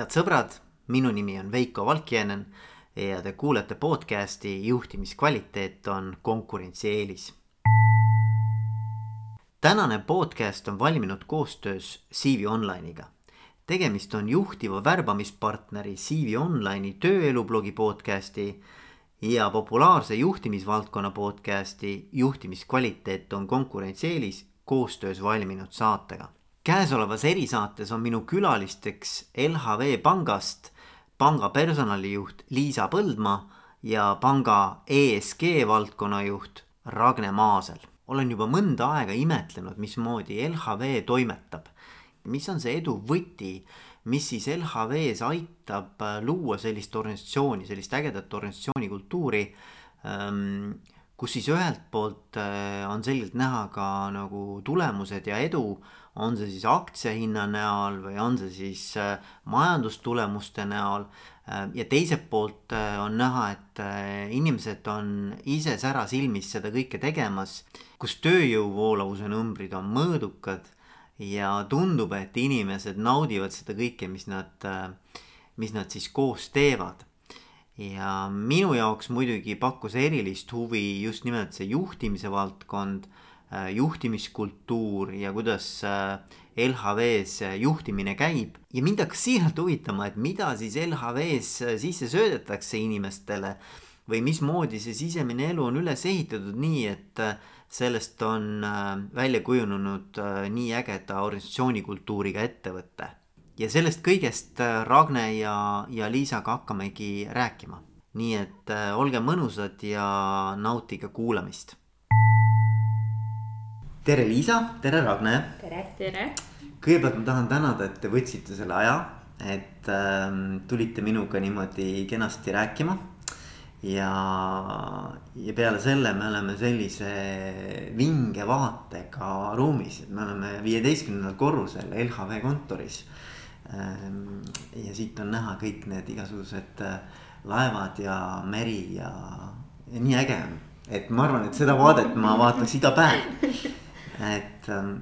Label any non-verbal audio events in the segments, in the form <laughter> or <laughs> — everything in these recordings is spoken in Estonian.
head sõbrad, minu nimi on Veiko Valkjänen ja te kuulete podcasti Juhtimiskvaliteet on konkurentsieelis. tänane podcast on valminud koostöös CV Online'iga. tegemist on juhtiva värbamispartneri CV Online'i tööelublogi podcasti ja populaarse juhtimisvaldkonna podcasti Juhtimiskvaliteet on konkurentsieelis koostöös valminud saatega käesolevas erisaates on minu külalisteks LHV pangast panga personalijuht Liisa Põldmaa ja panga ESG valdkonna juht Ragne Maasel. olen juba mõnda aega imetlenud, mismoodi LHV toimetab. mis on see edu võti, mis siis LHV-s aitab luua sellist organisatsiooni, sellist ägedat organisatsiooni kultuuri ähm, kus siis ühelt poolt äh, on selgelt näha ka nagu tulemused ja edu, on see siis aktsiahinna näol või on see siis äh, majandustulemuste näol. Äh, ja teiselt poolt on näha, et inimesed on ise sära silmis seda kõike tegemas, kus tööjõu voolavuse numbrid on mõõdukad ja tundub, et inimesed naudivad seda kõike, mis nad, mis nad siis koos teevad ja minu jaoks muidugi pakkus erilist huvi just nimelt see juhtimise valdkond, äh, juhtimiskultuur ja kuidas äh, LHV-s äh, juhtimine käib. ja mind hakkas siiralt huvitama, et mida siis LHV-s sisse söödetakse inimestele või mismoodi see sisemine elu on üles ehitatud nii, et sellest on välja kujunenud nii ägeda organisatsioonikultuuriga ettevõte ja sellest kõigest äh, Ragne ja, ja Liisaga hakkamegi rääkima. nii et äh, olge mõnusad ja nautige kuulamist. Tere, Liisa, tere, Ragne. tere, tere. kõigepealt ma tahan tänada, et te võtsite selle aja, et äh, tulite minuga niimoodi kenasti rääkima ja, ja peale selle me oleme sellise vinge vaatega ruumis, et me oleme viieteistkümnendal korrusel LHV kontoris Ehm, ja siit on näha kõik need igasugused äh, laevad ja meri ja, ja nii äge on. et ma arvan, et seda vaadet ma vaataks iga päev. <laughs> et ähm,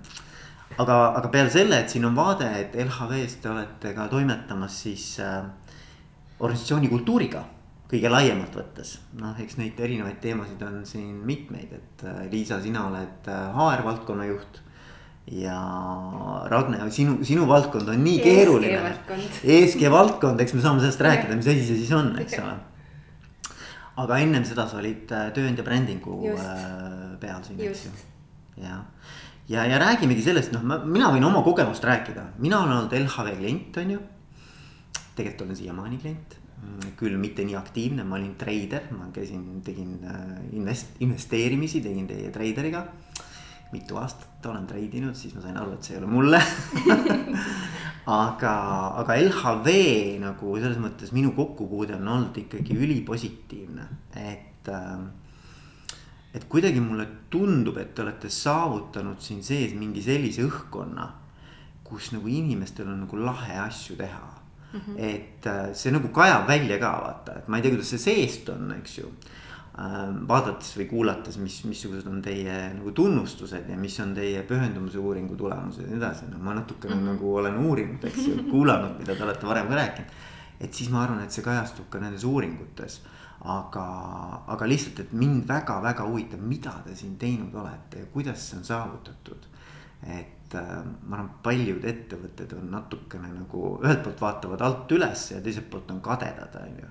aga, aga peale selle, et siin on vaade, et LHV-s te olete ka toimetamas siis äh, organisatsiooni kultuuriga kõige laiemalt võttes. noh, eks neid erinevaid teemasid on siin mitmeid, et äh, Liisa, sina oled HR äh, valdkonna juht ja Ragne, sinu, sinu valdkond on nii keeruline. ESG valdkond, eks me saame sellest rääkida, mis asi see siis on, eks ole. aga ennem seda sa olid äh, tööandja brändingu Just. Peal siin, eks ju. Ja, ja, ja räägimegi sellest, noh, mina võin oma kogemust rääkida, mina olen olnud LHV klient, on ju. tegelikult olen siiamaani klient. Küll mitte nii aktiivne, ma olin treider, ma käisin, tegin äh, invest-, investeerimisi, tegin teie treideriga. Mitu aastat olen treidinud, siis ma sain aru, et see ei ole mulle. <laughs> Aga, aga LHV nagu selles mõttes minu kokkupuude on olnud ikkagi ülipositiivne, et äh, et kuidagi mulle tundub, et te olete saavutanud siin sees mingi sellise õhkkonna, kus nagu inimestel on nagu lahe asju teha mm. -hmm. et äh, see nagu kajab välja ka vaata, et ma ei tea, kuidas see seest on, eks ju Ähm, vaadates või kuulates, mis, missugused on teie nagu tunnustused ja mis on teie pühendumuse uuringu tulemused ja nii edasi, no ma natukene mm -hmm. nagu olen uurinud, eks ju, kuulanud, mida te olete varem ka rääkinud. et siis ma arvan, et see kajastub ka nendes uuringutes. Aga, aga lihtsalt, et mind väga-väga huvitab, mida te siin teinud olete ja kuidas see on saavutatud. et äh, ma arvan, paljud ettevõtted on natukene nagu ühelt poolt vaatavad alt üles ja teiselt poolt on kadedad, on ju.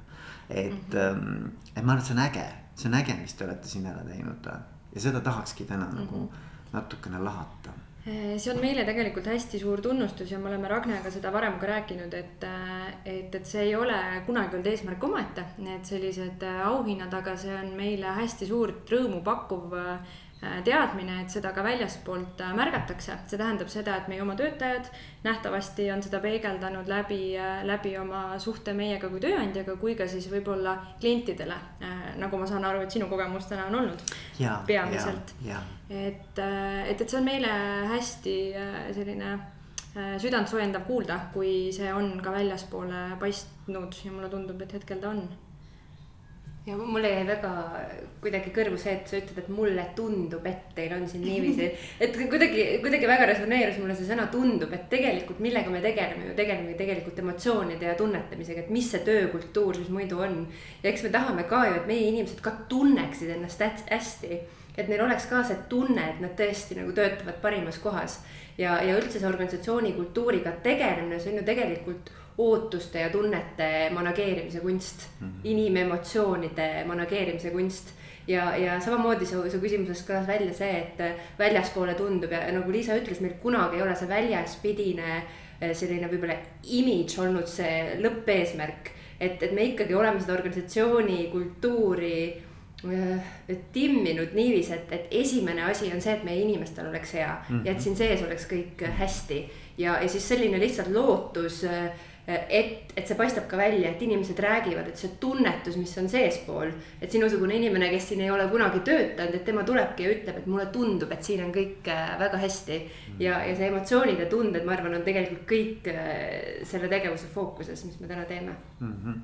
et mm, -hmm. et ma arvan, et see on äge see on äge, mis te olete siin ära teinud ja seda tahakski täna mm -hmm. nagu mhm. natukene lahata see on meile tegelikult hästi suur tunnustus ja me oleme Ragnega seda varem ka rääkinud, et, eh, et, et see ei ole kunagi olnud eesmärk omaette, need sellised eh, auhinnad, aga see on meile hästi suurt rõõmu pakkuv Äh, teadmine, et seda ka väljaspoolt äh, märgatakse, see tähendab seda, et meie oma töötajad nähtavasti on seda peegeldanud läbi, äh, läbi oma suhte meiega kui tööandjaga, kui ka siis võib-olla klientidele. nagu ma saan aru, et sinu kogemus täna on olnud ja, peamiselt. et, et, et see on meile hästi selline südantsoojendav kuulda, kui see on ka väljaspoole paistnud ja mulle tundub, et hetkel ta on ja mulle jäi väga kuidagi kõrvu see, et sa ütled, et mulle tundub, et teil on siin niiviisi. <laughs> et kuidagi, kuidagi väga resoneerus mulle see sõna tundub, et tegelikult millega me tegeleme ju, tegeleme tegelikult emotsioonide ja tunnetamisega, et mis see töökultuur siis muidu on. ja eks me tahame ka ju, et meie inimesed ka tunneksid ennast hästi. et neil oleks ka see tunne, et nad tõesti nagu töötavad parimas kohas. ja, ja üldse see organisatsiooni kultuuriga tegelemine, see on ju tegelikult ootuste ja tunnete manageerimise kunst mm, -hmm. inimemotsioonide manageerimise kunst ja, ja samamoodi su, su küsimuses kõlas välja see, et väljaspoole tundub ja nagu Liisa ütles, meil kunagi ei ole see väljaspidine eh, selline võib-olla image olnud see lõppeesmärk. et, et me ikkagi oleme seda organisatsiooni kultuuri eh, timminud niiviisi, et, et esimene asi on see, et meie inimestel oleks hea mm -hmm. ja et siin sees oleks kõik hästi. ja, ja siis selline lihtsalt lootus äh, et, et see paistab ka välja, et inimesed räägivad, et see tunnetus, mis on seespool. et sinusugune inimene, kes siin ei ole kunagi töötanud, et tema tulebki ja ütleb, et mulle tundub, et siin on kõik äh, väga hästi. ja, ja see emotsioonid ja tunded, ma arvan, on tegelikult kõik äh, selle tegevuse fookuses, mis me täna teeme mm. -hmm.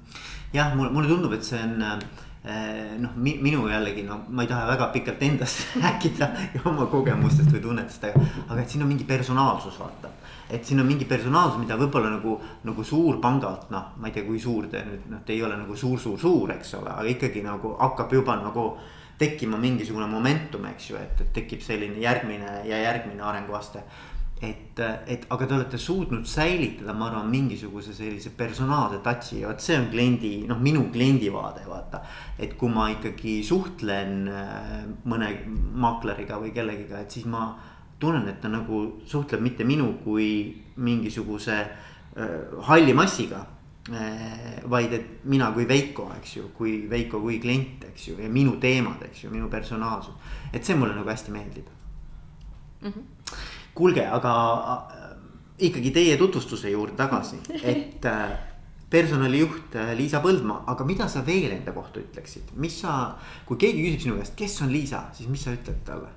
jah, mulle, mulle tundub, et see on äh, noh, minu jällegi no ma ei taha väga pikalt endast <laughs> rääkida ja oma kogemustest või tunnetest, aga, aga et siin on mingi personaalsus, vaata et siin on mingi personaalsus, mida võib-olla nagu, nagu suurpangalt noh, ma ei tea, kui suur te nüüd noh, te ei ole nagu suur, suur, suur, eks ole, aga ikkagi nagu hakkab juba nagu tekkima mingisugune momentum, eks ju, et, et tekib selline järgmine ja järgmine arenguaste. et, et aga te olete suutnud säilitada, ma arvan, mingisuguse sellise personaalse touch'i ja vot see on kliendi, noh, minu kliendi vaade, vaata. et kui ma ikkagi suhtlen äh, mõne maakleriga või kellegiga, et siis ma tunnen, et ta nagu suhtleb mitte minu kui mingisuguse äh, halli massiga äh,. vaid et mina kui Veiko, eks ju, kui Veiko kui klient, eks ju, ja minu teemad, eks ju, minu personaalsus. et see mulle nagu hästi meeldib mm. -hmm. kuulge, aga äh, ikkagi teie tutvustuse juurde tagasi, <laughs> et personalijuht Liisa Põldmaa, aga mida sa veel enda kohta ütleksid, mis sa, kui keegi küsib sinu käest, kes on Liisa, siis mis sa ütled talle?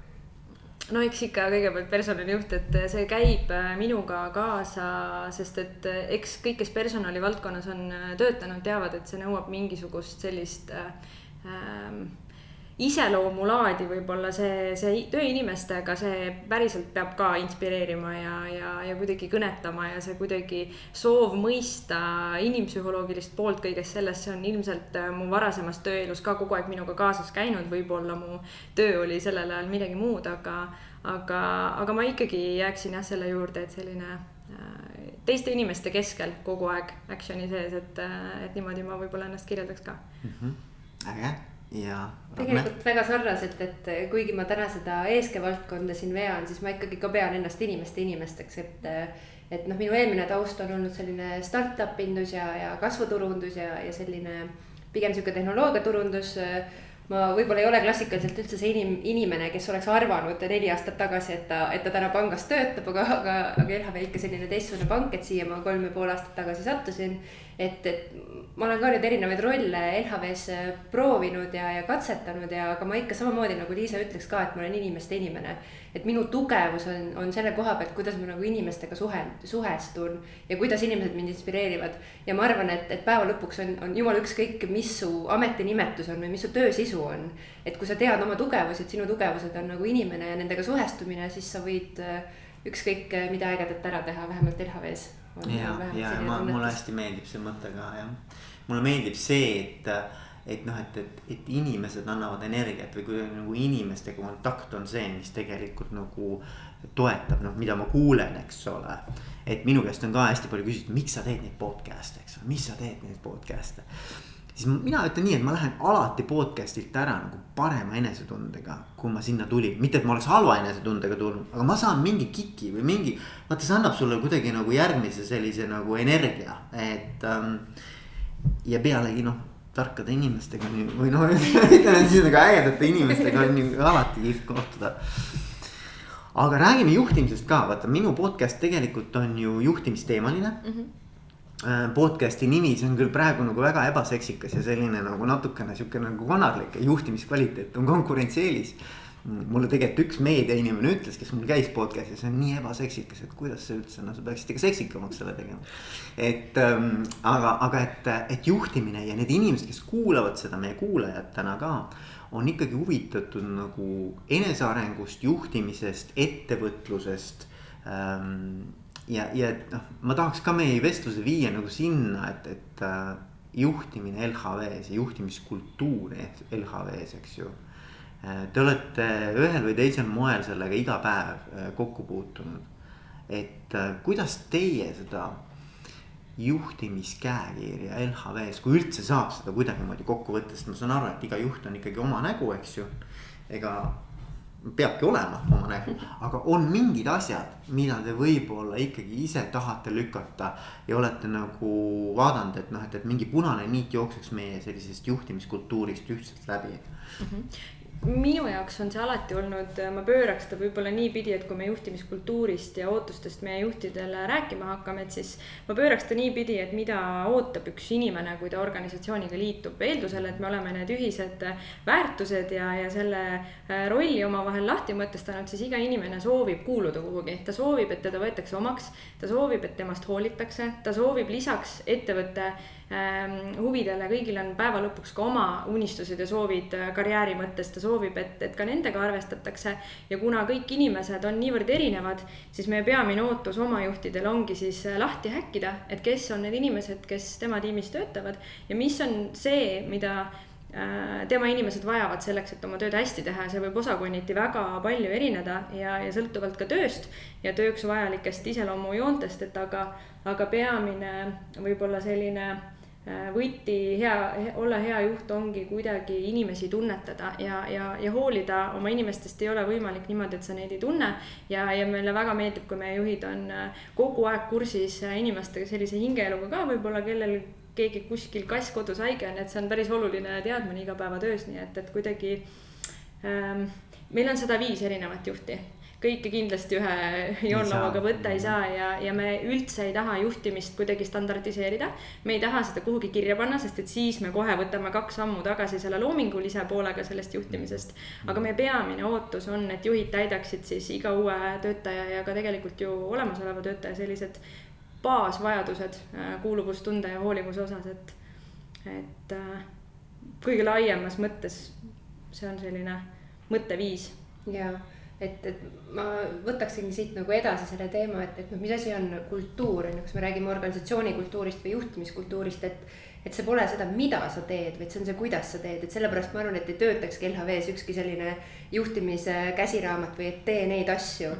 No eks ikka kõigepealt personalijuht, et see käib äh, minuga kaasa, sest et äh, eks kõik, kes personali valdkonnas on äh, töötanud, teavad, et see nõuab mingisugust sellist ähm, iseloomulaadi võib-olla see, see töö inimestega, see päriselt peab ka inspireerima ja, ja, ja kuidagi kõnetama ja see kuidagi soov mõista inimpsühholoogilist poolt kõigest sellest, see on ilmselt äh, mu varasemas tööelus ka kogu aeg minuga kaasas käinud, võib-olla mu töö oli sellel ajal midagi muud, aga, aga, aga ma ikkagi jääksin jah selle juurde, et selline äh, teiste inimeste keskel kogu aeg action'i sees, et, äh, et niimoodi ma võib-olla ennast kirjeldaks ka mm. -hmm. äge ja. tegelikult väga sarnaselt, et kuigi ma täna seda eeske valdkonda siin vean, siis ma ikkagi ka pean ennast inimeste inimesteks, et. et noh, minu eelmine taust on olnud selline startup indus ja, ja kasvuturundus ja, ja selline pigem sihuke tehnoloogiaturundus ma võib-olla ei ole klassikaliselt üldse see inim-, inimene, kes oleks arvanud neli aastat tagasi, et ta, et ta täna pangas töötab, aga, aga, aga LHV ikka selline teistsugune pank, et siia ma kolm ja pool aastat tagasi sattusin et, et ma olen ka nüüd erinevaid rolle LHV-s äh, proovinud ja, ja katsetanud ja, aga ma ikka samamoodi nagu Liisa ütleks ka, et ma olen inimeste inimene. et minu tugevus on, on selle koha pealt, kuidas ma nagu inimestega suhe, suhestun ja kuidas inimesed mind inspireerivad. ja ma arvan, et, et päeva lõpuks on, on jumala ükskõik, mis su ametinimetus on või mis su töö sisu on. et kui sa tead oma tugevusi, et sinu tugevused on nagu inimene ja nendega suhestumine, siis sa võid äh, ükskõik äh, mida ägedat ära teha, vähemalt LHV-s ja, ja, ma, mulle hästi meeldib see mõte ka jah. mulle meeldib see, et, et noh, et, et, et inimesed annavad energiat või kui nagu inimestega kontakt on see, mis tegelikult nagu toetab, noh, mida ma kuulen, eks ole. et minu käest on ka hästi palju küsitud, miks sa teed neid podcast'e, eks ole, mis sa teed neid podcast'e siis mina ütlen nii, et ma lähen alati podcast'ilt ära nagu parema enesetundega, kui ma sinna tulin, mitte et ma oleks halva enesetundega tulnud, aga ma saan mingi kiki või mingi. vaata, see annab sulle kuidagi nagu järgmise sellise nagu energia, et ähm,. ja pealegi noh, tarkade inimestega ju, või noh, <laughs> ütleme siis nagu ägedate inimestega on ju alati kihvt kohtuda aga räägime juhtimisest ka, vaata minu podcast tegelikult on ju juhtimisteemaline mm. -hmm podcast'i nimi, see on küll praegu nagu väga ebaseksikas ja selline nagu natukene sihuke nagu konarlik juhtimiskvaliteet on konkurentsieelis. mulle tegelikult üks meediainimene ütles, kes mul käis podcast'is, see on nii ebaseksikas, et kuidas see üldse, no sa peaksid ikka seksikamaks selle tegema. et ähm, aga, aga et, et juhtimine ja need inimesed, kes kuulavad seda, meie kuulajad täna ka. on ikkagi huvitatud nagu enesearengust, juhtimisest, ettevõtlusest ähm, ja, ja noh, ma tahaks ka meie vestluse viia nagu sinna, et, et äh, juhtimine LHV-s ja juhtimiskultuur LHV-s, eks ju Äh, te olete ühel või teisel moel sellega iga päev äh, kokku puutunud. et äh, kuidas teie seda juhtimiskäekirja LHV-s, kui üldse saab seda kuidagimoodi kokku võtta, sest ma saan aru, et iga juht on ikkagi oma nägu, eks ju. ega peabki olema oma nägu, aga on mingid asjad, mida te võib-olla ikkagi ise tahate lükata. ja olete nagu vaadanud, et noh, et, et mingi punane niit jookseks meie sellisest juhtimiskultuurist ühtselt läbi mm. -hmm minu jaoks on see alati olnud, ma pööraks seda võib-olla niipidi, et kui me juhtimiskultuurist ja ootustest meie juhtidele rääkima hakkame, et siis ma pööraks seda niipidi, et mida ootab üks inimene, kui ta organisatsiooniga liitub, eeldusel, et me oleme need ühised väärtused ja, ja selle äh, rolli omavahel lahti mõtestanud, siis iga inimene soovib kuuluda kuhugi, ta soovib, et teda võetakse omaks, ta soovib, et temast hoolitakse, ta soovib lisaks ettevõtte huvidele, kõigil on päeva lõpuks ka oma unistused ja soovid äh, karjääri mõttes, ta soovib, et, et ka nendega arvestatakse. ja kuna kõik inimesed on niivõrd erinevad, siis meie peamine ootus oma juhtidel ongi siis äh, lahti häkkida, et kes on need inimesed, kes tema tiimis töötavad ja mis on see, mida äh, tema inimesed vajavad selleks, et oma tööd hästi teha ja see võib osakonniti väga palju erineda ja, ja sõltuvalt ka tööst ja tööks vajalikest iseloomujoontest, et aga, aga peamine võib-olla selline võti hea, olla hea juht ongi kuidagi inimesi tunnetada ja, ja, ja hoolida oma inimestest ei ole võimalik niimoodi, et sa neid ei tunne. ja, ja meile väga meeldib, kui meie juhid on äh, kogu aeg kursis äh, inimestega sellise hingeeluga ka võib-olla, kellel keegi kuskil kass kodus haige on, et see on päris oluline teadmine igapäevatöös, nii et, et kuidagi ähm,. meil on sada viis erinevat juhti kõike kindlasti ühe joonlauaga võtta ei saa ja, ja me üldse ei taha juhtimist kuidagi standardiseerida. me ei taha seda kuhugi kirja panna, sest et siis me kohe võtame kaks sammu tagasi selle loomingulise poolega sellest juhtimisest. aga meie peamine ootus on, et juhid täidaksid siis iga uue töötaja ja ka tegelikult ju olemasoleva töötaja sellised baasvajadused äh, kuuluvustunde ja hoolivuse osas, et, et äh, kõige laiemas mõttes see on selline mõtteviis. jaa et, et ma võtaksingi siit nagu edasi selle teema, et, et noh, mis asi on kultuur, on ju, kas me räägime organisatsiooni kultuurist või juhtimiskultuurist, et. et see pole seda, mida sa teed, vaid see on see, kuidas sa teed, et sellepärast ma arvan, et ei töötakski LHV-s ükski selline juhtimise käsiraamat või et tee neid asju.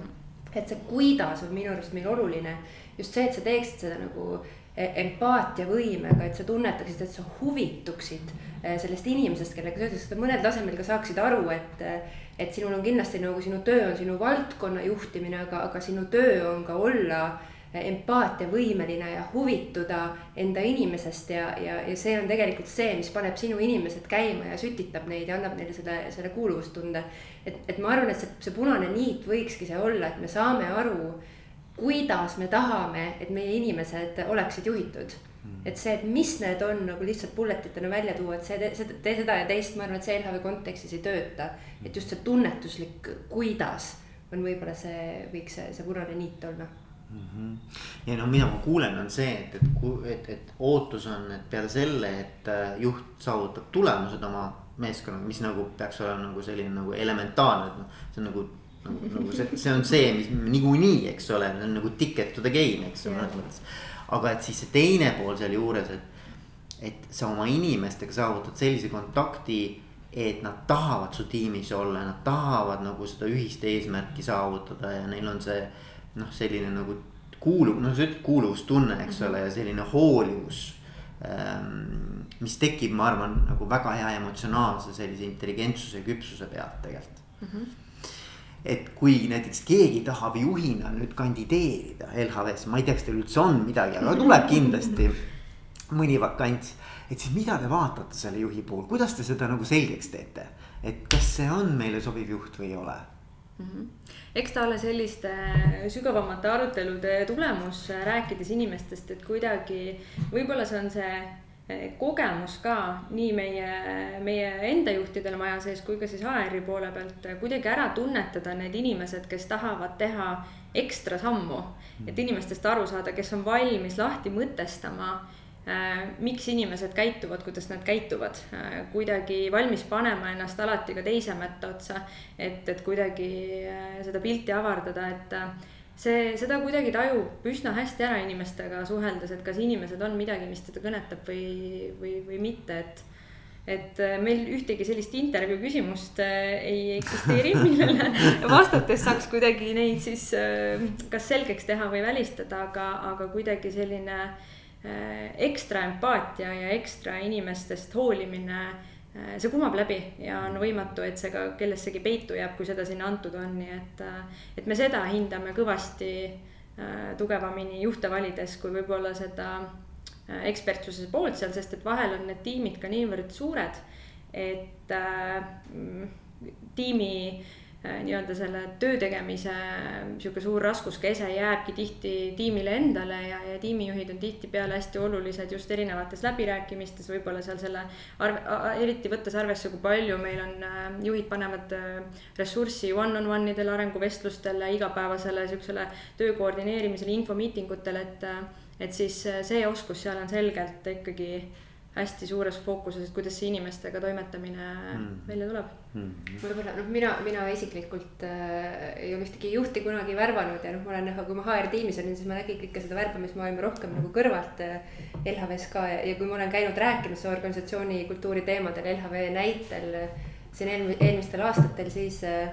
et see, kuidas on minu arust meil oluline, just see, et sa teeksid seda nagu e-, empaatiavõimega, et sa tunnetaksid, et sa huvituksid e, sellest inimesest, kellega sa sa mõnel tasemel ka saaksid aru, et et sinul on kindlasti nagu sinu töö on sinu valdkonna juhtimine, aga, aga sinu töö on ka olla empaatiavõimeline ja huvituda enda inimesest ja, ja, ja see on tegelikult see, mis paneb sinu inimesed käima ja sütitab neid ja annab neile selle, selle kuuluvustunde. et, et ma arvan, et see, see punane niit võikski see olla, et me saame aru, kuidas me tahame, et meie inimesed oleksid juhitud Mm. et see, et mis need on nagu lihtsalt bullet itena välja tuua, et see, see, tee seda ja teist, ma arvan, et see LHV kontekstis ei tööta. et just see tunnetuslik, kuidas on võib-olla see, võiks see, see punane niit olla mm. -hmm. ja no mida ma kuulen, on see, et, et, et, et ootus on, et peale selle, et äh, juht saavutab tulemused oma meeskonnaga, mis nagu peaks olema nagu selline nagu elementaarne, et noh, see on nagu nagu, nagu see, see on see, mis niikuinii, eks ole, on nagu ticket to the game, eks ole, mõnes mõttes aga et siis see teine pool sealjuures, et, et sa oma inimestega saavutad sellise kontakti, et nad tahavad su tiimis olla, nad tahavad nagu seda ühist eesmärki saavutada ja neil on see noh, selline nagu kuuluv, noh, sa ütled kuuluvustunne, eks ole, ja selline hoolivus ähm,. mis tekib, ma arvan, nagu väga hea emotsionaalse sellise intelligentsuse ja küpsuse pealt tegelikult mm. -hmm et kui näiteks keegi tahab juhina nüüd kandideerida LHV-sse, ma ei tea, kas teil üldse on midagi, aga tuleb kindlasti mõni vakants. et siis mida te vaatate selle juhi puhul, kuidas te seda nagu selgeks teete, et kas see on meile sobiv juht või ei ole? -hmm. eks ta ole selliste sügavamate arutelude tulemus, rääkides inimestest, et kuidagi võib-olla see on see kogemus ka nii meie, meie enda juhtidel maja sees kui ka siis HR-i poole pealt kuidagi ära tunnetada need inimesed, kes tahavad teha ekstra sammu. et inimestest aru saada, kes on valmis lahti mõtestama äh, miks inimesed käituvad, kuidas nad käituvad kuidagi valmis panema ennast alati ka teise mätta otsa. et, et kuidagi seda pilti avardada, et see, seda kuidagi tajub üsna hästi ära inimestega suheldes, et kas inimesed on midagi, mis teda kõnetab või, või, või mitte, et. et äh, meil ühtegi sellist intervjuu küsimust äh, ei eksisteeri, <laughs> millele vastates saaks kuidagi neid siis äh, kas selgeks teha või välistada, aga, aga kuidagi selline ekstra empaatia ja ekstra inimestest hoolimine see kumab läbi ja on võimatu, et see ka kellessegi peitu jääb, kui seda sinna antud on, nii et, äh, et me seda hindame kõvasti äh, tugevamini juhte valides, kui võib-olla seda ekspertsuse poolt seal, sest et vahel on need tiimid ka niivõrd suured, et tiimi Äh, nii-öelda selle töö tegemise sihuke suur raskuskese jääbki tihti tiimile endale ja, ja tiimijuhid on tihtipeale hästi olulised just erinevates läbirääkimistes, võib-olla seal selle arve, eriti võttes arvesse, kui palju meil on, äh, juhid panevad äh, ressurssi one-on-one idele arenguvestlustele, igapäevasele sihukesele töö koordineerimisele, infomiitingutele, et, et siis see oskus seal on selgelt ikkagi hästi suures fookuses, et kuidas see inimestega toimetamine mm. välja tuleb mm.. võib-olla noh, mina, mina isiklikult äh, ei ole ühtegi juhti kunagi värvanud ja noh, ma olen, kui ma HR tiimis olin, siis ma nägin kõike seda värbamismaailma rohkem nagu kõrvalt äh, LHV-s ka ja, ja kui ma olen käinud rääkimas organisatsiooni kultuuri teemadel LHV näitel äh, siin eelmistel aastatel, siis äh,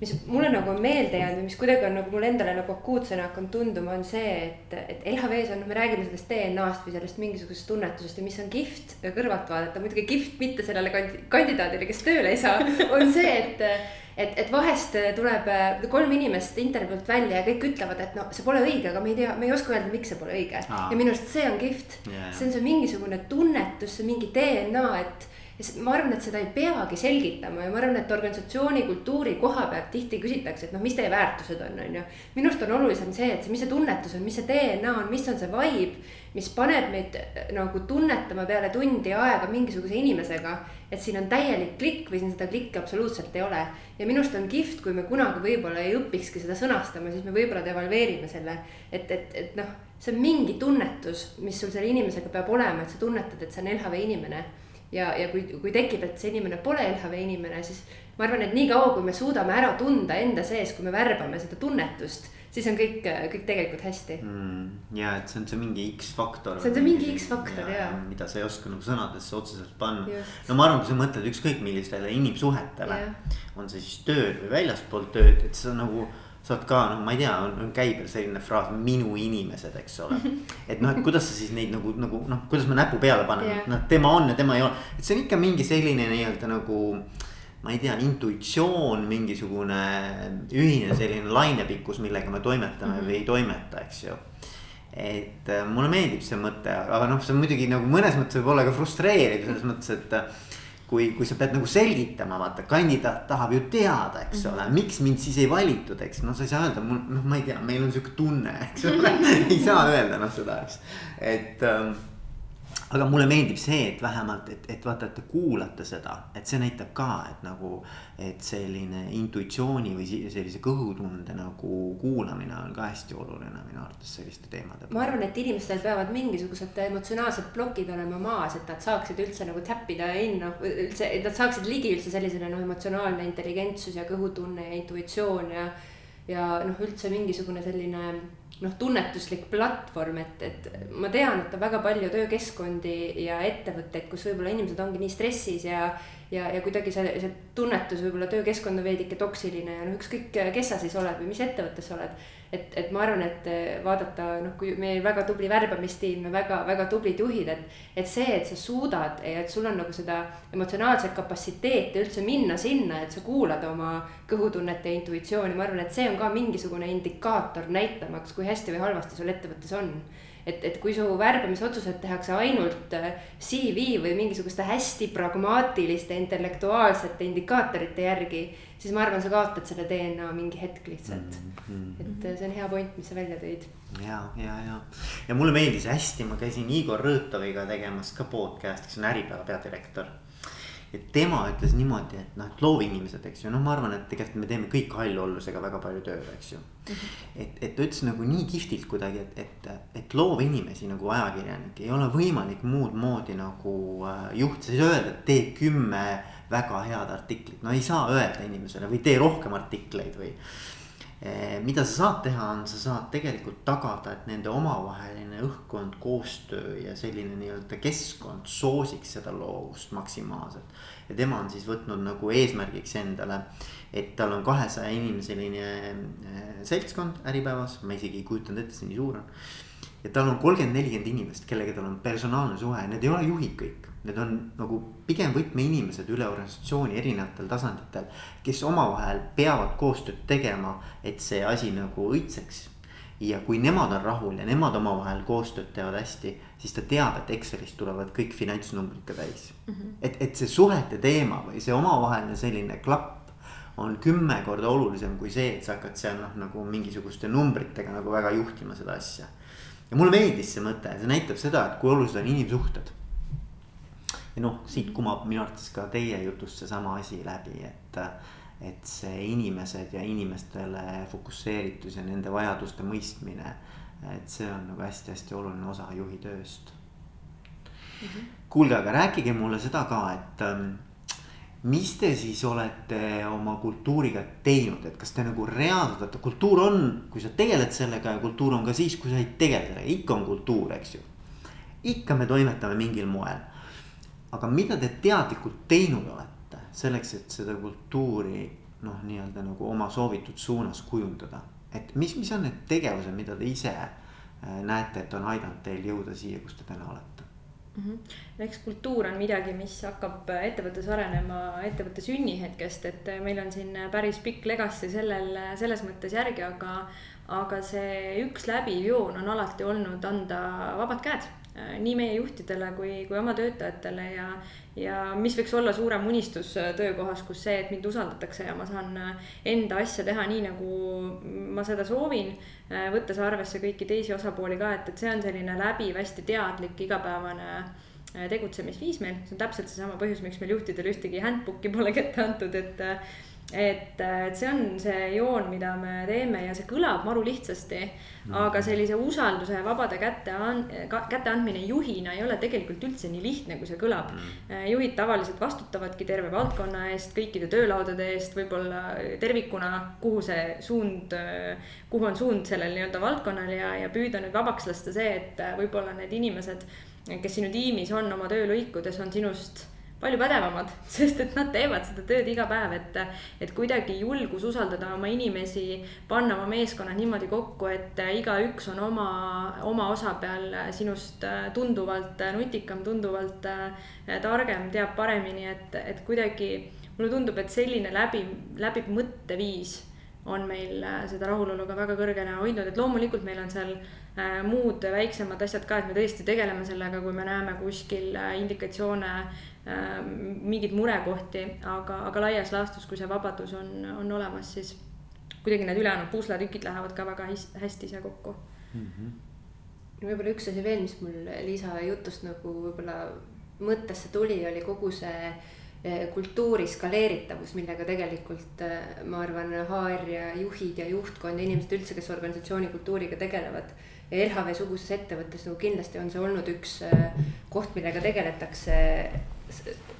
mis mulle nagu on meelde jäänud või mis kuidagi on nagu mulle endale nagu akuutsena hakanud tunduma, on see, et, et LHV-s on, noh, me räägime sellest DNA-st või sellest mingisugusest tunnetusest ja mis on kihvt kõrvalt vaadata, muidugi kihvt mitte sellele kandidaadile, kes tööle ei saa, on see, et et, et vahest tuleb kolm inimest intervjuult välja ja kõik ütlevad, et no see pole õige, aga me ei tea, me ei oska öelda, miks see pole õige. ja minu arust see on kihvt yeah., see on see mingisugune tunnetus, see mingi DNA, et ja ma arvan, et seda ei peagi selgitama ja ma arvan, et organisatsiooni kultuuri koha pealt tihti küsitakse, et noh, mis teie väärtused on, on ju. minu arust on olulisem see, et see, mis see tunnetus on, mis see DNA on, mis on see vibe, mis paneb meid äh, nagu tunnetama peale tundi aega mingisuguse inimesega. et siin on täielik klikk või siin seda klikki absoluutselt ei ole. ja minu arust on kihvt, kui me kunagi võib-olla ei õpikski seda sõnastama, siis me võib-olla devalveerime selle. et, et, et noh, see on mingi tunnetus, mis sul selle inimesega peab olema, et sa tunnetad, et see on LHV inimene ja, ja kui, kui tekib, et see inimene pole LHV inimene, siis ma arvan, et niikaua, kui me suudame ära tunda enda sees, kui me värbame seda tunnetust, siis on kõik, kõik tegelikult hästi mm,. ja et see on see mingi X-faktor. see on see mingi X-faktor ja, ja.. mida sa ei oska nagu sõnadesse otseselt panna. no ma arvan, kui sa mõtled ükskõik millistele inimsuhetele, on see siis tööd või väljaspool tööd, et sa nagu saad ka noh, ma ei tea, on käibel selline fraas minu inimesed, eks ole. et noh, et kuidas sa siis neid nagu, nagu noh, kuidas me näpu peale paneme yeah., noh tema on ja tema ei ole, et see on ikka mingi selline nii-öelda nagu. ma ei tea, intuitsioon, mingisugune ühine selline lainepikkus, millega me toimetame mm -hmm. või ei toimeta, eks ju et äh, mulle meeldib see mõte, aga noh, see on muidugi nagu mõnes mõttes võib olla ka frustreeriv selles mõttes, et kui, kui sa pead nagu selgitama, vaata kandidaat tahab ju teada, eks ole, mhm. miks mind siis ei valitud, eks. Noh, sa ei saa öelda, mul noh, ma ei tea, meil on sihuke tunne, eks ole. <laughs> Ei saa öelda noh seda, eks, et ähm, aga mulle meeldib see, et vähemalt, et, et vaata, et te kuulate seda, et see näitab ka, et nagu. et selline intuitsiooni või sellise kõhutunde nagu kuulamine on ka hästi oluline minu arvates selliste teemade puhul. ma arvan, et inimestel peavad mingisugused emotsionaalsed plokid olema maas, et nad saaksid üldse nagu täppida in, noh üldse, et nad saaksid ligi üldse sellisele noh, emotsionaalne intelligentsus ja kõhutunne ja intuitsioon ja. ja noh, üldse mingisugune selline noh, tunnetuslik platvorm, et, et ma tean, et on väga palju töökeskkondi ja ettevõtteid, kus võib-olla inimesed ongi nii stressis ja. ja, ja kuidagi see, see tunnetus võib-olla töökeskkond on veidike toksiline ja noh, ükskõik, kes sa siis oled või mis ettevõttes sa oled et, et ma arvan, et eh, vaadata noh, kui meil väga tubli värbamistiim ja väga-väga tublid juhid, et. et see, et sa suudad ja et sul on nagu seda emotsionaalset kapatsiteeti üldse minna sinna, et sa kuulad oma kõhutunnet ja intuitsiooni, ma arvan, et see on ka mingisugune indikaator näitamaks, kui hästi või halvasti sul ettevõttes on et, et kui su värbamisotsused tehakse ainult äh, CV või mingisuguste hästi pragmaatiliste intellektuaalsete indikaatorite järgi, siis ma arvan, sa kaotad selle DNA mingi hetk lihtsalt mm. -hmm. et äh, see on hea point, mis sa välja tõid. ja, ja, ja, ja mulle meeldis hästi, ma käisin Igor Rõõtoviga tegemas ka podcast'i, kes on Äripäeva peadirektor et tema ütles niimoodi, et noh, et loovinimesed, eks ju, noh, ma arvan, et tegelikult me teeme kõik hallollusega väga palju tööd, eks ju. Mhm. et, et ta ütles nagu nii kihvtilt kuidagi, et, et, et loovinimesi nagu ajakirjanikke ei ole võimalik muud moodi nagu äh, juhtida, ei saa öelda, et tee kümme väga head artiklit, no ei saa öelda inimesele või tee rohkem artikleid või mida sa saad teha, on, sa saad tegelikult tagada, et nende omavaheline õhkkond, koostöö ja selline nii-öelda keskkond soosiks seda loovust maksimaalselt. ja tema on siis võtnud nagu eesmärgiks endale, et tal on kahesaja inimeseline eh, seltskond Äripäevas, ma isegi ei kujutanud ette, see nii suur on. Ja tal on kolmkümmend, nelikümmend inimest, kellega tal on personaalne suhe, need ei ole juhid kõik Need on nagu pigem võtmeinimesed üle organisatsiooni erinevatel tasanditel, kes omavahel peavad koostööd tegema, et see asi nagu õitseks. ja kui nemad on rahul ja nemad omavahel koostööd teevad hästi, siis ta teab, et Excelist tulevad kõik finantsnumbrid ka täis mm. -hmm. et, et see suhete teema või see omavaheline selline klapp on kümme korda olulisem kui see, et sa hakkad seal noh, nagu mingisuguste numbritega nagu väga juhtima seda asja. Ja mulle meeldis see mõte, see näitab seda, et kui olulised on inimsuhted ja noh, siit kumab minu arvates ka teie jutust seesama asi läbi, et. et see inimesed ja inimestele fokusseeritus ja nende vajaduste mõistmine. et see on nagu hästi-hästi oluline osa juhi tööst mm. -hmm. kuulge, aga rääkige mulle seda ka, et ähm, mis te siis olete oma kultuuriga teinud, et kas te nagu reaalselt, vaata kultuur on, kui sa tegeled sellega ja kultuur on ka siis, kui sa ei tegele sellega, ikka on kultuur, eks ju. ikka me toimetame mingil moel aga mida te teadlikult teinud olete selleks, et seda kultuuri noh, nii-öelda nagu oma soovitud suunas kujundada. et mis, mis on need tegevused, mida te ise äh, näete, et on aidanud teil jõuda siia, kus te täna olete? -hmm. eks kultuur on midagi, mis hakkab ettevõttes arenema ettevõtte sünnihetkest, et meil on siin päris pikk legacy sellel, selles mõttes järgi, aga, aga see üks läbiv joon on alati olnud anda vabad käed nii meie juhtidele kui, kui oma töötajatele ja, ja mis võiks olla suurem unistus äh, töökohas, kus see, et mind usaldatakse ja ma saan äh, enda asja teha nii, nagu ma seda soovin. võttes arvesse kõiki teisi osapooli ka, et, et see on selline läbiv, hästi teadlik igapäevane tegutsemisviis meil, see on täpselt seesama põhjus, miks meil juhtidel ühtegi handbook'i pole kätte antud, et et, et see on see joon, mida me teeme ja see kõlab maru lihtsasti mm.. aga sellise usalduse ja vabade kätte an-, kätte andmine juhina ei ole tegelikult üldse nii lihtne, kui see kõlab. Mm.. juhid tavaliselt vastutavadki terve valdkonna eest, kõikide töölaudade eest, võib-olla tervikuna, kuhu see suund, kuhu on suund sellel nii-öelda valdkonnal ja, ja püüda nüüd vabaks lasta see, et võib-olla need inimesed, kes sinu tiimis on oma töölõikudes, on sinust palju pädevamad, <laughs> sest et nad teevad seda tööd iga päev, et, et kuidagi julgus usaldada oma inimesi, panna oma meeskonnad niimoodi kokku, et igaüks on oma, oma osa peal sinust tunduvalt nutikam, tunduvalt targem, teab paremini, et, et kuidagi mulle tundub, et selline läbi, läbiv mõtteviis on meil seda rahulolu ka väga kõrgele hoidnud, et loomulikult meil on seal äh, muud väiksemad asjad ka, et me tõesti tegeleme sellega, kui me näeme kuskil äh, indikatsioone mingeid murekohti, aga, aga laias laastus, kui see vabadus on, on olemas, siis kuidagi need ülejäänud pusletükid lähevad ka väga hästi ise kokku mm. -hmm. võib-olla üks asi veel, mis mul Liisa jutust nagu võib-olla mõttesse tuli, oli kogu see eh, kultuuri skaleeritavus, millega tegelikult eh, ma arvan, HR ja juhid ja juhtkond ja inimesed üldse, kes organisatsiooni kultuuriga tegelevad. ja LHV suguses ettevõttes nagu kindlasti on see olnud üks eh, koht, millega tegeletakse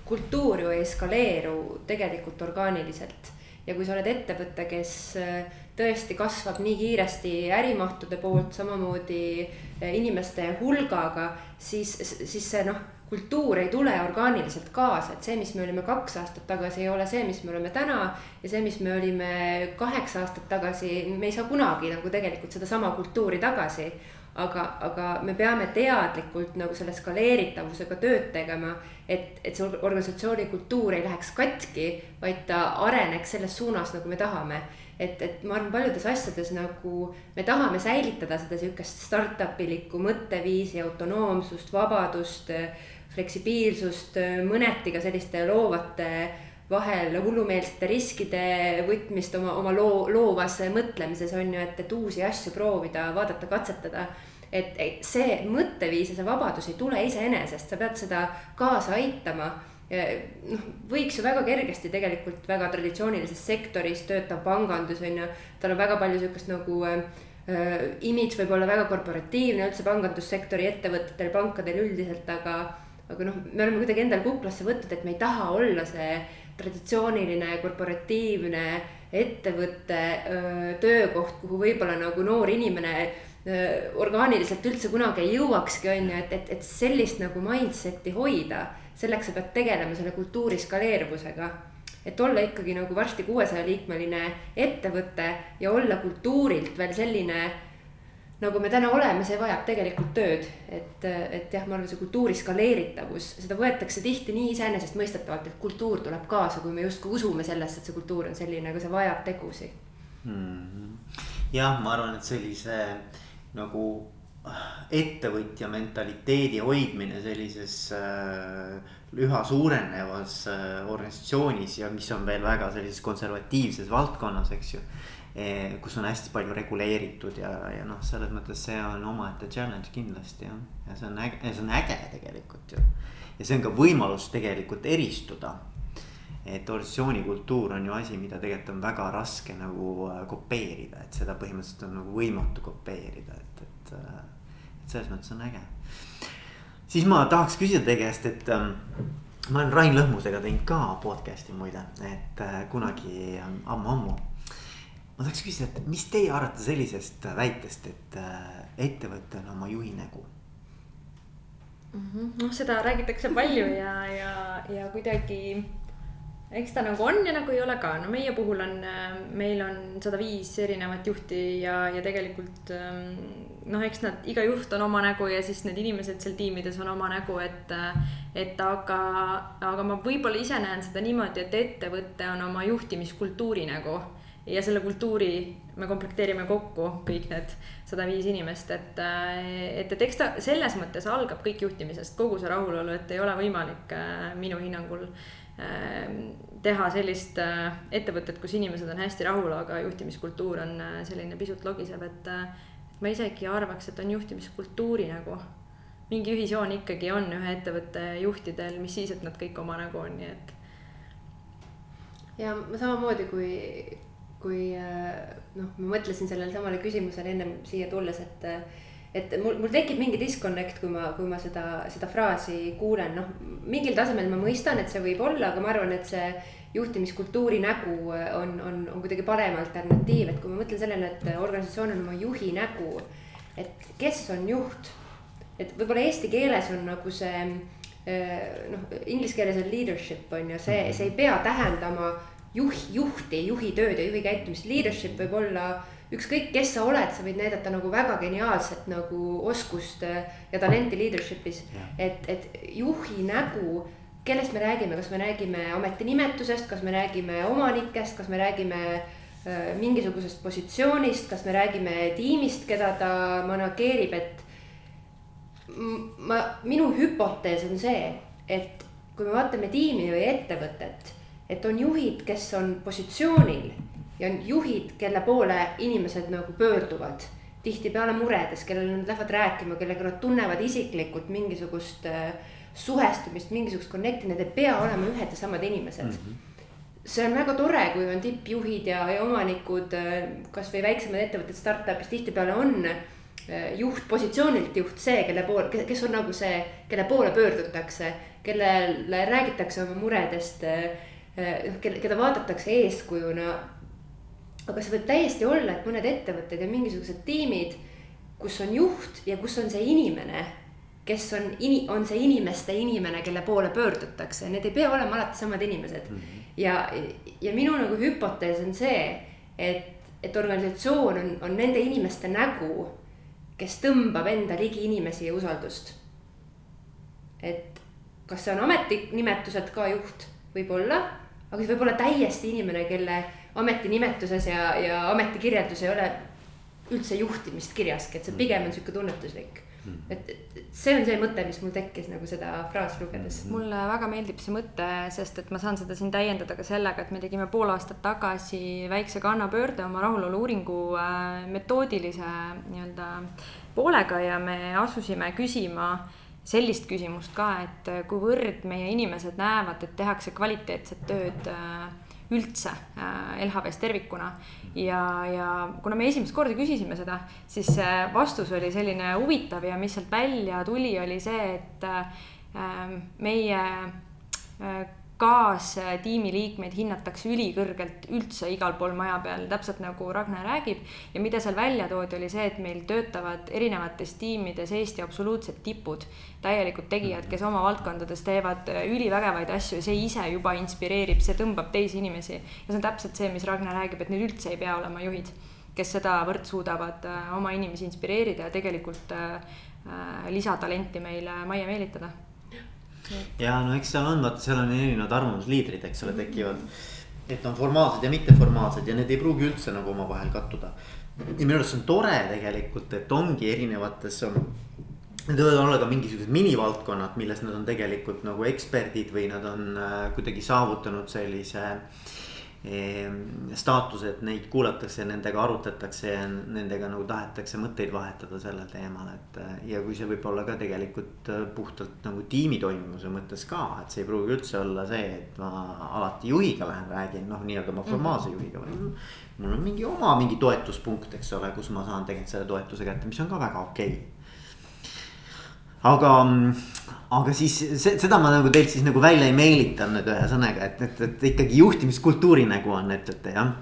kultuur ju ei eskaleeru tegelikult orgaaniliselt. ja kui sa oled ettevõte, kes äh, tõesti kasvab nii kiiresti ärimahtude poolt, samamoodi äh, inimeste hulgaga, siis, siis see noh, kultuur ei tule orgaaniliselt kaasa, et see, mis me olime kaks aastat tagasi, ei ole see, mis me oleme täna. ja see, mis me olime kaheksa aastat tagasi, me ei saa kunagi nagu tegelikult sedasama kultuuri tagasi aga, aga me peame teadlikult nagu selle skaleeritavusega tööd tegema, et, et see organisatsiooni kultuur ei läheks katki, vaid ta areneks selles suunas, nagu me tahame. et, et ma arvan, paljudes asjades nagu me tahame säilitada seda sihukest startup ilikku mõtteviisi, autonoomsust, vabadust, fleksibiilsust, mõneti ka selliste loovate vahel hullumeelsete riskide võtmist oma, oma loo, loovas mõtlemises on ju, et, et uusi asju proovida, vaadata, katsetada. et see mõtteviis ja see vabadus ei tule iseenesest, sa pead seda kaasa aitama. noh, võiks ju väga kergesti tegelikult väga traditsioonilises sektoris töötav pangandus on ju, tal on väga palju sihukest nagu äh, imidž võib olla väga korporatiivne üldse pangandussektori ettevõtetel, pankadel üldiselt, aga aga noh, me oleme kuidagi endale kuklasse võtnud, et me ei taha olla see traditsiooniline korporatiivne ettevõte, töökoht, kuhu võib-olla nagu noor inimene orgaaniliselt üldse kunagi ei jõuakski, on ju, et, et, et sellist nagu mindset'i hoida, selleks sa pead tegelema selle kultuuri skaleeruvusega. et olla ikkagi nagu varsti kuuesaja liikmeline ettevõte ja olla kultuurilt veel selline nagu me täna oleme, see vajab tegelikult tööd. et, et jah, ma arvan, see kultuuri skaleeritavus, seda võetakse tihti nii iseenesestmõistetavalt, et kultuur tuleb kaasa, kui me justkui usume sellesse, et see kultuur on selline, aga see vajab tegusid mm -hmm.. jah, ma arvan, et sellise nagu ettevõtja mentaliteedi hoidmine sellises äh, üha suurenevas äh, organisatsioonis ja mis on veel väga sellises konservatiivses valdkonnas, eks ju kus on hästi palju reguleeritud ja, ja noh, selles mõttes see on omaette challenge kindlasti jah. ja see on äge, see on äge tegelikult ju. ja see on ka võimalus tegelikult eristuda. et organisatsiooni kultuur on ju asi, mida tegelikult on väga raske nagu äh, kopeerida, et seda põhimõtteliselt on nagu võimatu kopeerida, et, et. Äh, et selles mõttes on äge. siis ma tahaks küsida teie käest, et ähm, ma olen Rain Lõhmusega teinud ka podcast'i muide, et äh, kunagi ammu-ammu ma tahaks küsida, et mis teie arvate sellisest väitest, et äh, ettevõte on oma juhi nägu? Mhm. noh, seda räägitakse palju ja, ja, ja kuidagi eks ta nagu on ja nagu ei ole ka, no meie puhul on, äh, meil on sada viis erinevat juhti ja, ja tegelikult ähm, noh, eks nad, iga juht on oma nägu ja siis need inimesed seal tiimides on oma nägu, et. et aga, aga ma võib-olla ise näen seda niimoodi, et ettevõte on oma juhtimiskultuuri nägu ja selle kultuuri me komplekteerime kokku kõik need sada viis inimest, et, et, et eks ta selles mõttes algab kõik juhtimisest, kogu see rahulolu, et ei ole võimalik äh, minu hinnangul äh, teha sellist äh, ettevõtet, kus inimesed on hästi rahul, aga juhtimiskultuur on selline pisut logisev, et ma isegi arvaks, et on juhtimiskultuuri nagu mingi ühisjoon ikkagi on ühe ettevõtte juhtidel, mis siis, et nad kõik oma nägu on, nii et. ja samamoodi kui kui äh, noh, ma mõtlesin sellele samale küsimusele ennem siia tulles, et. et mul, mul tekib mingi disconnect, kui ma, kui ma seda, seda fraasi kuulen, noh mingil tasemel ma mõistan, et see võib olla, aga ma arvan, et see juhtimiskultuuri nägu on, on, on kuidagi parem alternatiiv, et kui ma mõtlen sellele, et organisatsioon on oma juhi nägu. et kes on juht, et võib-olla eesti keeles on nagu see noh, inglise keeles on leadership on ju, see, see ei pea tähendama juh, juhti, juhi tööd ja juhi käitumist, leadership võib olla ükskõik, kes sa oled, sa võid näidata nagu väga geniaalset nagu oskust äh, ja talenti leadership'is. et, et juhi nägu, kellest me räägime, kas me räägime ametinimetusest, kas me räägime omanikest, kas me räägime äh, mingisugusest positsioonist, kas me räägime tiimist, keda ta manageerib, et. ma, minu hüpotees on see, et kui me vaatame tiimi või ettevõtet et on juhid, kes on positsioonil ja on juhid, kelle poole inimesed nagu pöörduvad tihtipeale muredes, kellele nad lähevad rääkima, kellega nad tunnevad isiklikult mingisugust äh, suhestumist, mingisugust connect'i, need ei pea olema ühed ja samad inimesed mm. -hmm see on väga tore, kui on tippjuhid ja, ja omanikud äh, kasvõi väiksemad ettevõtted startup'is tihtipeale on äh, juht positsioonilt juht see, kelle poole, kes on nagu see, kelle poole pöördutakse, kellele räägitakse oma muredest keda vaadatakse eeskujuna. aga see võib täiesti olla, et mõned ettevõtted ja mingisugused tiimid, kus on juht ja kus on see inimene, kes on, on see inimeste inimene, kelle poole pöördutakse, need ei pea olema alati samad inimesed mm. -hmm. ja, ja minu nagu hüpotees on see, et, et organisatsioon on, on nende inimeste nägu kes tõmbab enda ligi inimesi ja usaldust. et kas see on ametinimetuselt ka juht, võib-olla, aga see võib olla täiesti inimene, kelle ametinimetuses ja, ja ametikirjeldus ei ole üldse juhtimist kirjaski, et see pigem on sihuke tunnetuslik Hmm. et, et see on see mõte, mis mul tekkis nagu seda fraasi lugedes. Hmm. mulle väga meeldib see mõte, sest et ma saan seda siin täiendada ka sellega, et me tegime pool aastat tagasi väikse kannapöörde oma rahulolu uuringu äh, metoodilise nii-öelda poolega ja me asusime küsima sellist küsimust ka, et kuivõrd meie inimesed näevad, et tehakse kvaliteetset tööd äh, üldse äh, LHV-s tervikuna. ja, ja kuna me esimest korda küsisime seda, siis vastus oli selline huvitav ja mis sealt välja tuli, oli see, et äh, meie äh, kaastiimi liikmeid hinnatakse ülikõrgelt üldse igal pool maja peal, täpselt nagu Ragnar räägib. ja mida seal välja toodi, oli see, et meil töötavad erinevates tiimides Eesti absoluutsed tipud, täielikud tegijad, kes oma valdkondades teevad ülivägevaid asju see ise juba inspireerib, see tõmbab teisi inimesi. ja see on täpselt see, mis Ragnar räägib, et neil üldse ei pea olema juhid, kes sedavõrd suudavad äh, oma inimesi inspireerida ja tegelikult äh, äh, lisatalenti meile majja meelitada ja no eks seal on, vaata, seal on erinevad arvamusliidrid, eks ole, tekivad. et on formaalsed ja mitteformaalsed ja need ei pruugi üldse nagu omavahel kattuda. ja minu arust see on tore tegelikult, et ongi erinevates. Need võivad olla ka mingisugused minivaldkonnad, milles nad on tegelikult nagu eksperdid või nad on äh, kuidagi saavutanud sellise äh, Ehm, staatused, neid kuulatakse, nendega arutatakse ja nendega nagu tahetakse mõtteid vahetada sellel teemal, et. ja kui see võib olla ka tegelikult äh, puhtalt nagu tiimi toimimuse mõttes ka, et see ei pruugi üldse olla see, et ma alati juhiga lähen räägin, noh, nii-öelda oma formaalse mhm. juhiga või. mul on mingi oma mingi toetuspunkt, eks ole, kus ma saan tegelikult selle toetuse kätte, mis on ka väga okei okay aga, aga siis seda ma nagu teilt siis nagu välja ei meelitan nüüd ühesõnaga, et, et, et ikkagi juhtimiskultuuri nägu on, ütlete jah?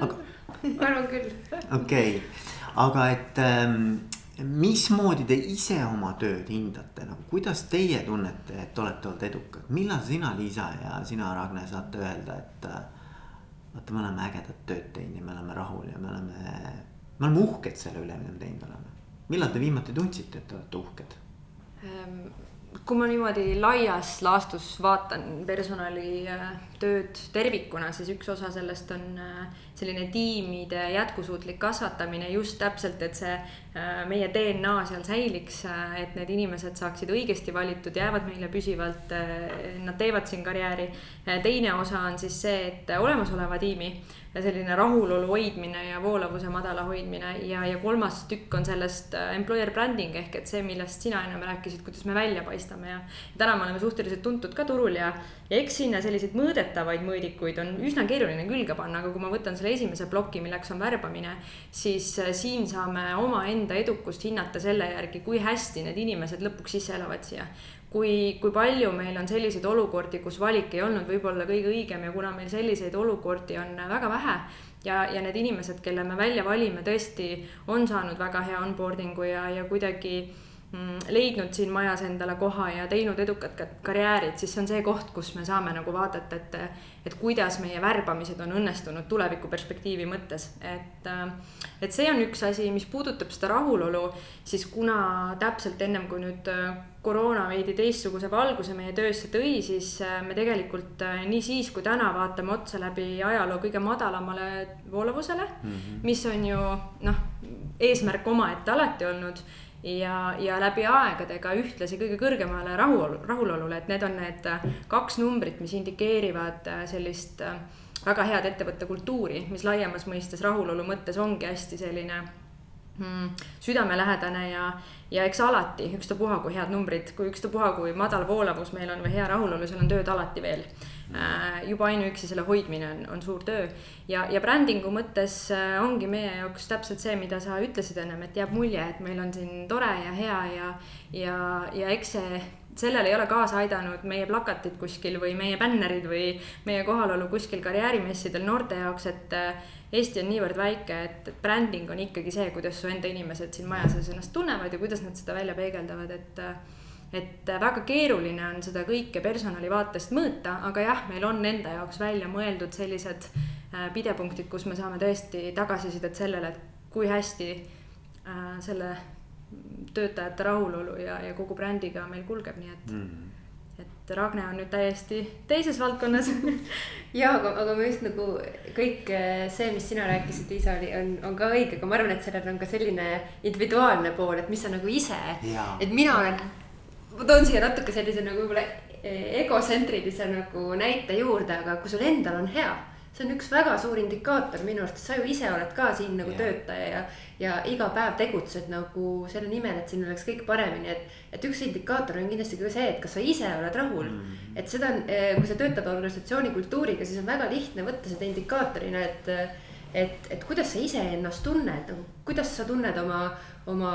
aga. ma arvan küll. okei okay., aga et ähm, mismoodi te ise oma tööd hindate, nagu kuidas teie tunnete, et olete olnud edukad, millal sina, Liisa ja sina, Ragne, saate öelda, et äh, vaata, me oleme ägedat tööd teinud ja me oleme rahul ja me oleme, me oleme uhked selle üle, mida me teinud oleme millal te viimati tundsite, et te olete uhked? Ehm, kui ma niimoodi laias laastus vaatan personalitööd tervikuna, siis üks osa sellest on äh, selline tiimide jätkusuutlik kasvatamine just täpselt, et see äh, meie DNA seal säiliks, et need inimesed saaksid õigesti valitud, jäävad meile püsivalt, nad teevad siin karjääri. teine osa on siis see, et olemasoleva tiimi selline rahulolu hoidmine ja voolavuse madala hoidmine ja, ja kolmas tükk on sellest äh, employer branding ehk et see, millest sina ennem rääkisid, kuidas me välja paistame ja. täna me oleme suhteliselt tuntud ka turul ja, ja eks sinna selliseid mõõdetavaid mõõdikuid on üsna keeruline külge panna, aga kui ma võtan selle esimese ploki, milleks on värbamine, siis äh, siin saame omaenda edukust hinnata selle järgi, kui hästi need inimesed lõpuks sisse elavad siia. Kui, kui palju meil on selliseid olukordi, kus valik ei olnud võib-olla kõige õigem ja kuna meil selliseid olukordi on väga vähe ja, ja need inimesed, kelle me välja valime, tõesti on saanud väga hea onboarding'u ja, ja kuidagi mm, leidnud siin majas endale koha ja teinud edukat karjäärid, siis see on see koht, kus me saame nagu vaadata, et, et kuidas meie värbamised on õnnestunud tulevikuperspektiivi mõttes, et, et see on üks asi, mis puudutab seda rahulolu, siis kuna täpselt ennem kui nüüd koroona veidi teistsuguse valguse meie töösse tõi, siis äh, me tegelikult äh, nii siis kui täna vaatame otsa läbi ajaloo kõige madalamale voolavusele mm, -hmm. mis on ju noh, eesmärk omaette alati olnud ja, ja läbi aegade ka ühtlasi kõige kõrgemale rahu, rahulolule, et need on need äh, kaks numbrit, mis indikeerivad sellist väga head ettevõtte kultuuri, mis laiemas mõistes rahulolu mõttes ongi hästi selline mm, südamelähedane ja, ja eks alati, ükstapuha kui head numbrid, kui ükstapuha kui madal voolavus meil on või hea rahulolu, seal on tööd alati veel äh,. Juba ainuüksi selle hoidmine on, on suur töö. Ja, ja brändingu mõttes äh, ongi meie jaoks täpselt see, mida sa ütlesid ennem, et jääb mulje, et meil on siin tore ja hea ja, ja, ja eks see sellele ei ole kaasa aidanud meie plakatid kuskil või meie bännerid või meie kohalolu kuskil karjäärimessidel noorte jaoks, et Eesti on niivõrd väike, et bränding on ikkagi see, kuidas su enda inimesed siin maja sees ennast tunnevad ja kuidas nad seda välja peegeldavad, et et väga keeruline on seda kõike personali vaatest mõõta, aga jah, meil on enda jaoks välja mõeldud sellised äh, pidepunktid, kus me saame tõesti tagasisidet sellele, et kui hästi selle töötajate rahulolu ja, ja kogu brändiga meil kulgeb, nii et mm. -hmm et Ragne on nüüd täiesti teises valdkonnas <laughs> ja aga, aga ma just nagu kõik see, mis sina rääkisid, Liisa, oli, on, on ka õige, aga ma arvan, et sellel on ka selline individuaalne pool, et mis sa nagu ise, et mina olen. Ma toon siia natuke sellise nagu võib-olla egosentrilise nagu näite juurde, aga kui sul endal on hea see on üks väga suur indikaator minu arust, sa ju ise oled ka siin nagu yeah. töötaja ja, ja iga päev tegutsed nagu selle nimel, et siin oleks kõik paremini, et. et üks indikaator on kindlasti ka see, et kas sa ise oled rahul mm. -hmm. et seda, eh, kui sa töötad organisatsiooni kultuuriga, siis on väga lihtne võtta seda indikaatorina, et. Et, et kuidas sa iseennast tunned, nagu kuidas sa tunned oma, oma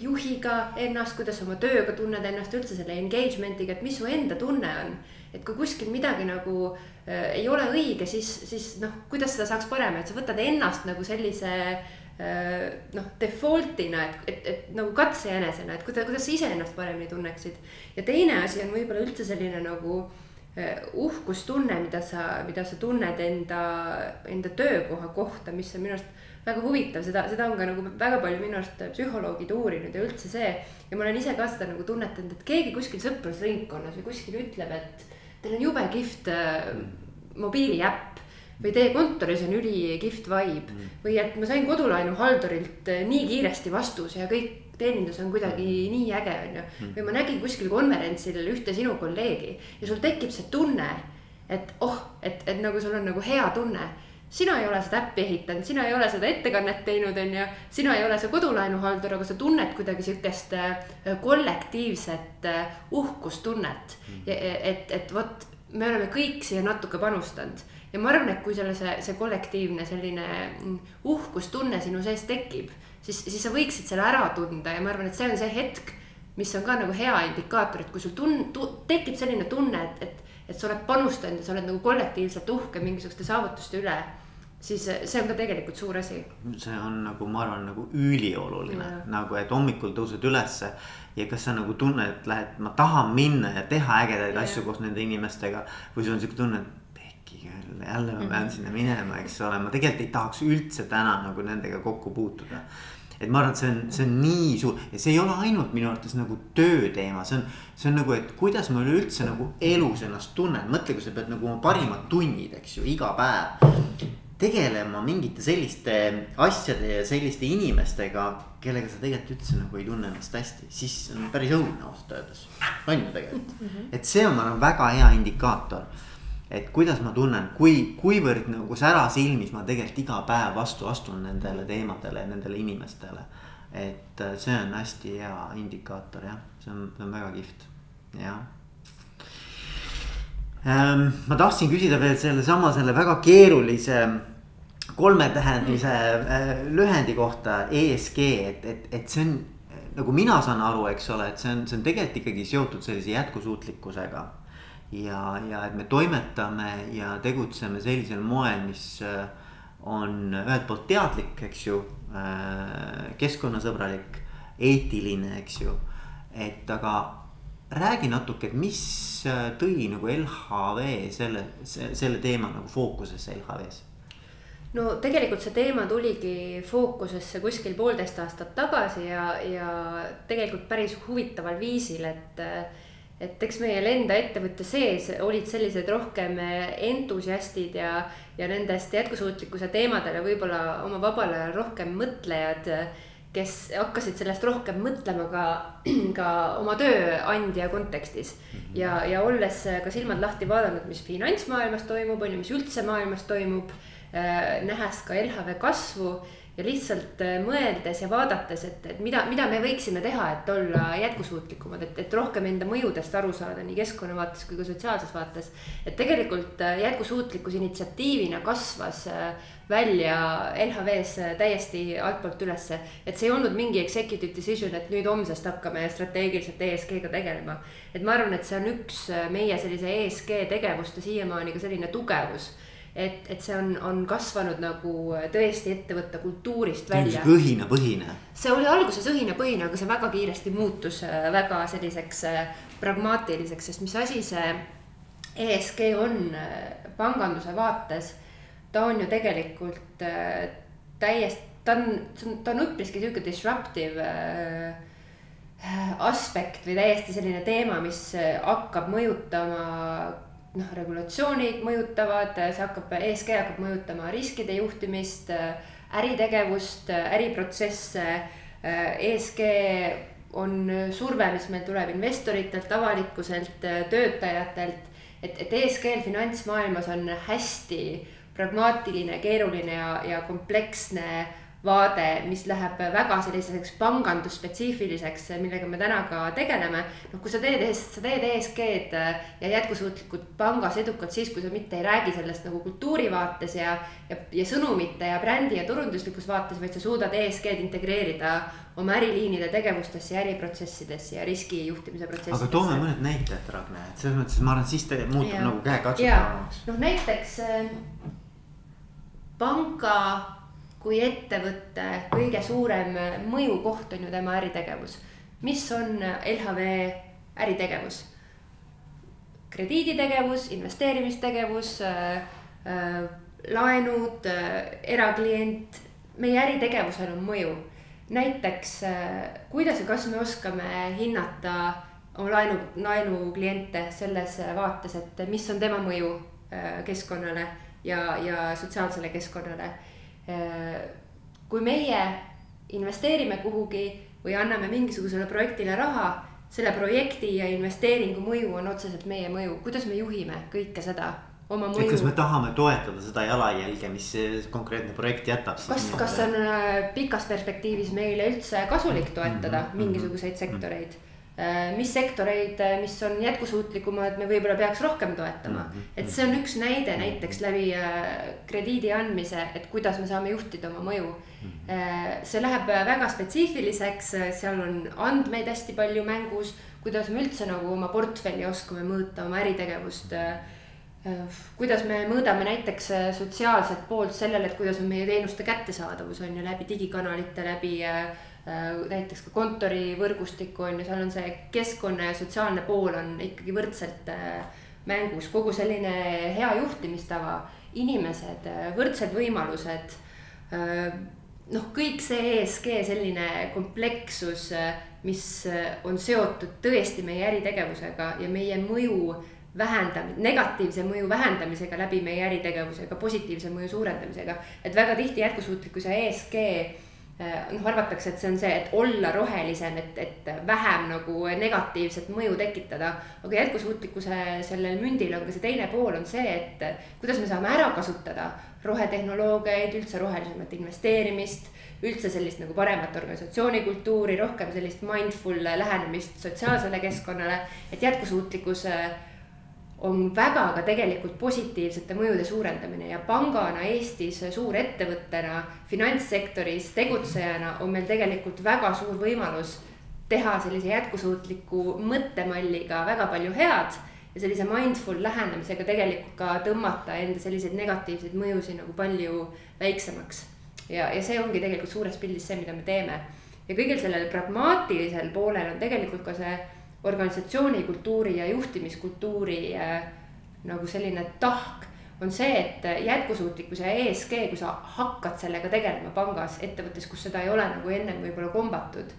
juhiga ennast, kuidas oma tööga tunned ennast üldse selle engagement'iga, et mis su enda tunne on et kui kuskil midagi nagu äh, ei ole õige, siis, siis noh, kuidas seda saaks parem, et sa võtad ennast nagu sellise äh, noh, default'ina, et, et, et nagu katsejänesena, et kuidas, kuidas sa iseennast paremini tunneksid. ja teine asi on võib-olla üldse selline nagu äh, uhkustunne, mida sa, mida sa tunned enda, enda töökoha kohta, mis on minu arust väga huvitav, seda, seda on ka nagu väga palju minu arust psühholoogid uurinud ja üldse see. ja ma olen ise ka seda nagu tunnetanud, et keegi kuskil sõprusringkonnas või kuskil ütleb, et teil on jube kihvt äh, mobiiliäpp või teie kontoris on ülikihvt vibe mm. või et ma sain kodulaenuhaldurilt äh, nii kiiresti vastuse ja kõik teenindus on kuidagi nii äge, on ju. Mm. või ma nägin kuskil konverentsil ühte sinu kolleegi ja sul tekib see tunne, et oh, et, et nagu sul on nagu hea tunne sina ei ole seda äppi ehitanud, sina ei ole seda ettekannet teinud, on ju. sina ei ole see kodulaenuhaldur, aga sa tunned kuidagi sihukest äh, kollektiivset uhkustunnet mm.. et, et vot, me oleme kõik siia natuke panustanud ja ma arvan, et kui selle, see, see kollektiivne selline mm, uhkustunne sinu sees tekib, siis, siis sa võiksid selle ära tunda ja ma arvan, et see on see hetk, mis on ka nagu hea indikaator, et kui sul tun-, tu, tekib selline tunne, et, et, et sa oled panustanud ja sa oled nagu kollektiivselt uhke mingisuguste saavutuste üle siis see on ka tegelikult suur asi. see on nagu, ma arvan, nagu ülioluline, nagu et hommikul tõused ülesse. ja kas sa nagu tunned, et lähed, ma tahan minna ja teha ägedaid ja. asju koos nende inimestega. või sul on sihuke tunne, et küll, jälle ma pean mm -hmm. sinna minema, eks ole, ma tegelikult ei tahaks üldse täna nagu nendega kokku puutuda et ma arvan, et see on, see on nii suur ja see ei ole ainult minu arvates nagu töö teema, see on. see on nagu, et kuidas ma üleüldse nagu elus ennast tunnen, mõtle, kui sa pead nagu oma parimad tunnid, eks ju, iga päev tegelema mingite selliste asjade ja selliste inimestega, kellega sa tegelikult üldse nagu ei tunne ennast hästi, siis on päris õudne ausalt öeldes. on ju tegelikult -hmm. et see on, ma arvan, väga hea indikaator. Et kuidas ma tunnen, kui, kuivõrd nagu särasilmis ma tegelikult iga päev vastu astun nendele teemadele ja nendele inimestele. et äh, see on hästi hea indikaator jah, see on, see on väga kihvt, jah ähm, ma tahtsin küsida veel sellesama, selle väga keerulise kolmetähendise äh, lühendi kohta ESG, et, et, et see on nagu mina saan aru, eks ole, et see on, see on tegelikult ikkagi seotud sellise jätkusuutlikkusega. Ja, ja et me toimetame ja tegutseme sellisel moel, mis äh, on ühelt poolt teadlik, eks ju, äh, keskkonnasõbralik, eetiline, eks ju. et aga räägi natuke, et mis tõi nagu LHV selle, selle teema nagu fookusesse LHV-s no tegelikult see teema tuligi fookusesse kuskil poolteist aastat tagasi ja, ja tegelikult päris huvitaval viisil, et. Et eks meil enda ettevõtte sees olid sellised rohkem entusiastid ja, ja nendest jätkusuutlikkuse teemadele võib-olla oma vabal ajal rohkem mõtlejad kes hakkasid sellest rohkem mõtlema ka, <clears throat> ka oma tööandja kontekstis. Mhm. ja, ja olles ka silmad lahti vaadanud, mis finantsmaailmas toimub, on ju, mis üldse maailmas toimub Äh, nähes ka LHV kasvu ja lihtsalt äh, mõeldes ja vaadates, et, et mida, mida me võiksime teha, et olla jätkusuutlikumad, et, et rohkem enda mõjudest aru saada nii keskkonna vaates kui ka sotsiaalses vaates. et tegelikult äh, jätkusuutlikkus initsiatiivina kasvas välja LHV-s täiesti altpoolt ülesse. et see ei olnud mingi executive decision, et nüüd homsest hakkame strateegiliselt ESG-ga tegelema. et ma arvan, et see on üks meie sellise ESG tegevuste siiamaani ka selline tugevus et, et see on, on kasvanud nagu tõesti ettevõtte kultuurist välja. õhinapõhine. see oli alguses õhinapõhine, aga see väga kiiresti muutus äh, väga selliseks äh, pragmaatiliseks, sest mis asi see ESG on äh, panganduse vaates. ta on ju tegelikult täiesti ta on, ta on üpriski sihuke disruptive aspekt või täiesti selline teema, mis hakkab mõjutama noh, regulatsioonid mõjutavad, see hakkab, ESG hakkab mõjutama riskide juhtimist, äritegevust, äriprotsesse. ESG on surve, mis meil tuleb investoritelt, avalikkuselt, töötajatelt. et, et ESG-l finantsmaailmas on hästi pragmaatiline, keeruline ja, ja kompleksne vaade, mis läheb väga selliseks pangandusspetsiifiliseks, millega me täna ka tegeleme. noh, kui sa teed, sa teed ESG-d ja jätkusuutlikult pangas edukalt siis, kui sa mitte ei räägi sellest nagu kultuuri vaates ja, ja, ja sõnumite ja brändi ja turunduslikus vaates, vaid sa suudad ESG-d integreerida oma äriliinide tegevustesse ja äriprotsessidesse ja riskijuhtimise protsessidesse. aga toome mõned näitajad, Ragne, et selles mõttes, ma arvan, siis ta muutub ja. nagu käekatsutavamaks. noh, näiteks äh, panga kui ettevõtte kõige suurem mõjukoht on ju tema äritegevus. mis on LHV äritegevus? krediiditegevus, investeerimistegevus äh,, äh, laenud äh,, eraklient, meie äritegevusel on mõju. näiteks äh, kuidas ja kas me oskame hinnata oma laenu, laenukliente selles vaates, et mis on tema mõju äh, keskkonnale ja, ja sotsiaalsele keskkonnale kui meie investeerime kuhugi või anname mingisugusele projektile raha, selle projekti ja investeeringu mõju on otseselt meie mõju, kuidas me juhime kõike seda oma mõju. kas me tahame toetada seda jalajälge, mis see konkreetne projekt jätab? kas, kas on äh, pikas perspektiivis meile üldse kasulik toetada mm -hmm. mingisuguseid sektoreid mm? -hmm Äh, mis sektoreid, äh, mis on jätkusuutlikumad, me võib-olla peaks rohkem toetama mm. -hmm. et see on üks näide näiteks läbi äh, krediidi andmise, et kuidas me saame juhtida oma mõju mm. -hmm. see läheb väga spetsiifiliseks, seal on andmeid hästi palju mängus, kuidas me üldse nagu oma portfelli oskame mõõta, oma äritegevust. kuidas me mõõdame näiteks sotsiaalset poolt sellele, et kuidas on meie teenuste kättesaadavus on ju läbi digikanalite, läbi Äh, näiteks ka kontorivõrgustikku on ju, seal on see keskkonna ja sotsiaalne pool on ikkagi võrdselt äh, mängus, kogu selline hea juhtimistava, inimesed, äh, võrdsed võimalused. noh, kõik see ESG selline komplekssus, mis on seotud tõesti meie äritegevusega ja meie mõju vähendamine, negatiivse mõju vähendamisega läbi meie äritegevusega, positiivse mõju suurendamisega. et väga tihti jätkusuutlikkus ja ESG Äh, noh, arvatakse, et see on see, et olla rohelisem, et, et vähem nagu negatiivset mõju tekitada. aga jätkusuutlikkuse sellel mündil on ka see teine pool, on see, et kuidas me saame ära kasutada rohetehnoloogiaid, üldse rohelisemat investeerimist. üldse sellist nagu paremat organisatsioonikultuuri, rohkem sellist mindful lähenemist sotsiaalsele keskkonnale, et jätkusuutlikkus on väga ka tegelikult positiivsete mõjude suurendamine ja pangana Eestis suurettevõttena, finantssektoris tegutsejana on meil tegelikult väga suur võimalus teha sellise jätkusuutliku mõttemalliga väga palju head ja sellise mindful lähenemisega tegelikult ka tõmmata enda selliseid negatiivseid mõjusid nagu palju väiksemaks. ja, ja see ongi tegelikult suures pildis see, mida me teeme. ja kõigil sellel pragmaatilisel poolel on tegelikult ka see organisatsioonikultuuri ja juhtimiskultuuri äh, nagu selline tahk on see, et jätkusuutlikkus ja ESG, kui sa hakkad sellega tegelema pangas, ettevõttes, kus seda ei ole nagu ennem võib-olla kombatud.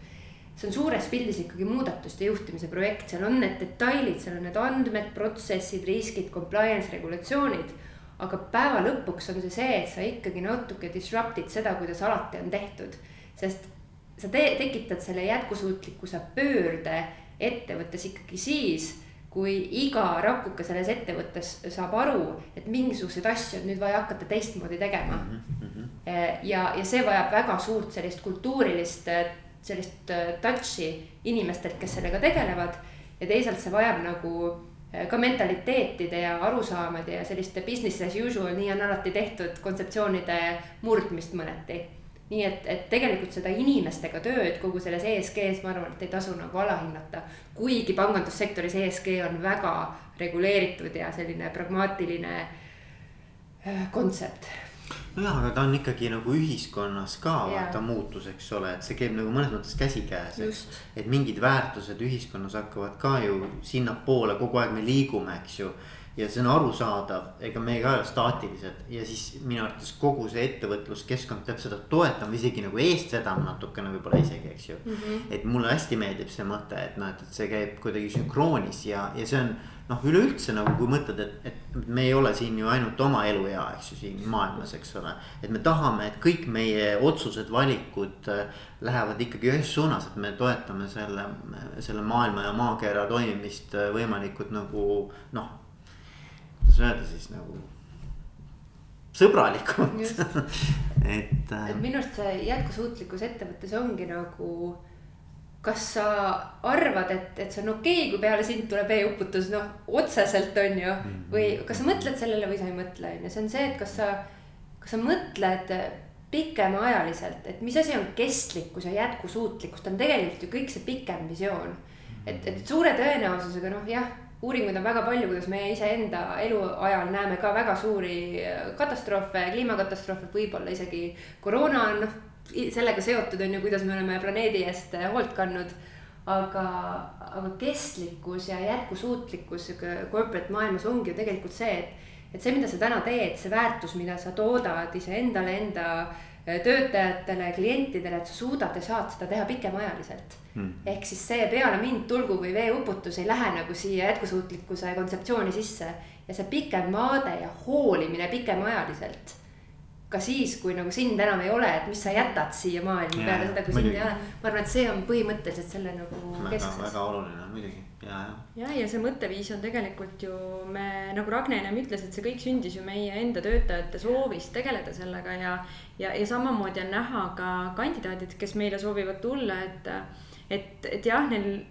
see on suures pildis ikkagi muudatuste juhtimise projekt, seal on need detailid, seal on need andmed, protsessid, riskid, compliance, regulatsioonid. aga päeva lõpuks on see see, et sa ikkagi natuke disrupt'id seda, kuidas alati on tehtud. sest sa te tekitad selle jätkusuutlikkuse pöörde ettevõttes ikkagi siis, kui iga rakuke selles ettevõttes saab aru, et mingisuguseid asju on nüüd vaja hakata teistmoodi tegema mm. -hmm. ja, ja see vajab väga suurt sellist kultuurilist, sellist äh, touch'i inimestelt, kes sellega tegelevad. ja teisalt see vajab nagu ka mentaliteetide ja arusaamade ja selliste business as usual, nii on alati tehtud kontseptsioonide murdmist mõneti nii et, et tegelikult seda inimestega tööd kogu selles ESG-s, ma arvan, et ei tasu nagu alahinnata. kuigi pangandussektoris ESG on väga reguleeritud ja selline pragmaatiline äh, kontsept nojah, aga ta on ikkagi nagu ühiskonnas ka yeah. vaata muutus, eks ole, et see käib nagu mõnes mõttes käsikäes. et mingid väärtused ühiskonnas hakkavad ka ju sinnapoole kogu aeg me liigume, eks ju ja see on arusaadav, ega me ei ole staatilised ja siis minu arvates kogu see ettevõtluskeskkond peab seda toetama, isegi nagu eest vedama natukene võib-olla isegi, eks ju mm. -hmm. et mulle hästi meeldib see mõte, et noh, et, et see käib kuidagi sünkroonis ja, ja see on noh, üleüldse nagu kui mõtled, et, et me ei ole siin ju ainult oma eluea, eks ju siin maailmas, eks ole. et me tahame, et kõik meie otsused, valikud äh, lähevad ikkagi ühes suunas, et me toetame selle, selle maailma ja maakera toimimist äh, võimalikult nagu noh kuidas öelda siis nagu sõbralikult <laughs> et äh.... et minu arust see jätkusuutlikkus ettevõttes ongi nagu kas sa arvad, et, et see on okei okay,, kui peale sind tuleb e-uputus, noh, otseselt on ju. Mhm. või kas sa mõtled sellele või sa ei mõtle, on ju, see on see, et kas sa, kas sa mõtled pikemaajaliselt, et mis asi on kestlikkus ja jätkusuutlikkus, ta on tegelikult ju kõik see pikem visioon. et, et suure tõenäosusega noh, jah uuringuid on väga palju, kuidas me iseenda eluajal näeme ka väga suuri äh, katastroofe, kliimakatastroofe, võib-olla isegi koroona on noh, sellega seotud on ju, kuidas me oleme planeedi eest äh, hoolt kandnud. aga, aga kestlikkus ja jätkusuutlikkus corporate maailmas ongi ju tegelikult see, et, et see, mida sa täna teed, see väärtus, mida sa toodad iseendale, enda, enda töötajatele, klientidele, et sa suudad ja saad seda teha pikemaajaliselt mm.. ehk siis see peale mind tulgu või veeuputus ei lähe nagu siia jätkusuutlikkuse kontseptsiooni sisse. ja see pikem vaade ja hoolimine pikemaajaliselt. Ka siis, kui nagu sind enam ei ole, et mis sa jätad siia maailma peale seda, kui sind ei ole. ma arvan, et see on põhimõtteliselt selle nagu keskses. väga oluline muidugi ja, ja. ja, ja see mõtteviis on tegelikult ju me nagu Ragne ennem ütles, et see kõik sündis ju meie enda töötajate soovist tegeleda sellega ja. ja, ja samamoodi on näha ka kandidaadid, kes meile soovivad tulla, et, et, et jah, neil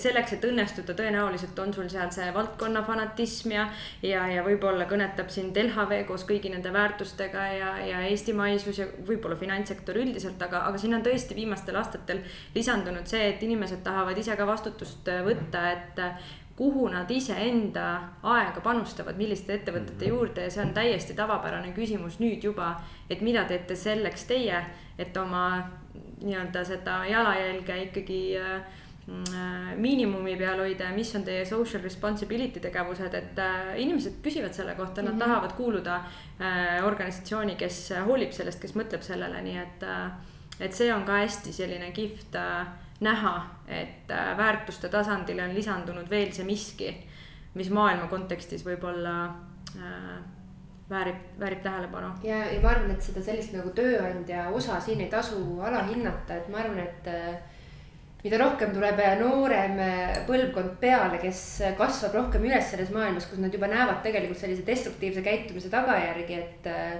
selleks, et õnnestuda, tõenäoliselt on sul seal see valdkonna fanatism ja, ja, ja võib-olla kõnetab sind LHV koos kõigi nende väärtustega ja, ja eestimaisus ja võib-olla finantssektor üldiselt, aga, aga siin on tõesti viimastel aastatel lisandunud see, et inimesed tahavad ise ka vastutust võtta, et kuhu nad iseenda aega panustavad, milliste ettevõtete juurde ja see on täiesti tavapärane küsimus nüüd juba, et mida teete selleks teie, et oma nii-öelda seda jalajälge ikkagi äh, Äh, miinimumi peal hoida ja mis on teie social responsibility tegevused, et äh, inimesed küsivad selle kohta, nad mm -hmm. tahavad kuuluda äh, organisatsiooni, kes hoolib sellest, kes mõtleb sellele, nii et, et see on ka hästi selline kihvt näha, et väärtuste tasandile on lisandunud veel see miski, mis maailma kontekstis võib-olla väärib, väärib tähelepanu. ja, ja ma arvan, et seda sellist nagu tööandja osa siin ei tasu alahinnata, et ma arvan, et mida rohkem tuleb noorem põlvkond peale, kes kasvab rohkem üles selles maailmas, kus nad juba näevad tegelikult sellise destruktiivse käitumise tagajärgi, et äh,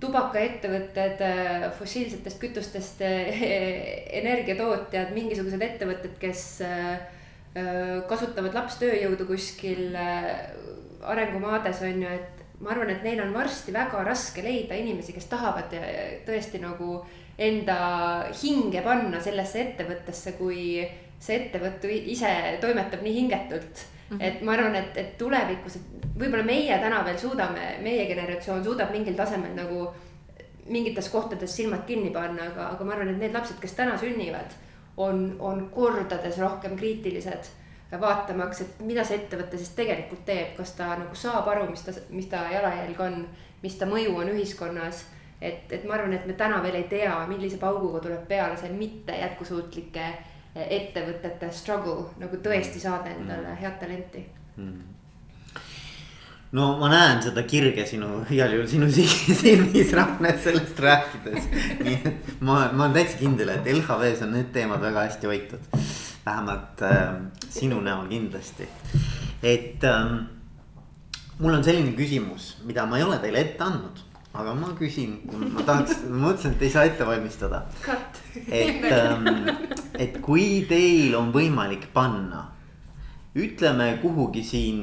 tubakaettevõtted, äh, fossiilsetest kütustest äh, <laughs> energiatootjad, mingisugused ettevõtted, kes kasutavad lapstööjõudu kuskil arengumaades on ju, et ma arvan, et neil on varsti väga raske leida inimesi, kes tahavad tõesti nagu enda hinge panna sellesse ettevõttesse, kui see ettevõte ise toimetab nii hingetult mm. -hmm. et ma arvan, et, et tulevikus, et võib-olla meie täna veel suudame, meie generatsioon suudab mingil tasemel nagu mingites kohtades silmad kinni panna, aga, aga ma arvan, et need lapsed, kes täna sünnivad, on, on kordades rohkem kriitilised vaatamaks, et mida see ettevõte siis tegelikult teeb, kas ta nagu saab aru, mis ta, mis ta jalajälg on, mis ta mõju on ühiskonnas et, et ma arvan, et me täna veel ei tea, millise pauguga tuleb peale see mitte jätkusuutlike eh, ettevõtete struggle nagu tõesti saada endale mm. head talenti mm no ma näen seda kirge sinu, igal juhul sinu silmis, Ragnar, sellest rääkides. <laughs> nii et ma, ma olen täitsa kindel, et LHV-s on need teemad väga hästi hoitud. Vähemalt äh, sinu näol kindlasti. et äh, mul on selline küsimus, mida ma ei ole teile ette andnud aga ma küsin, ma tahaks, ma mõtlesin, et ei saa ette valmistada. et, ähm, et kui teil on võimalik panna, ütleme kuhugi siin.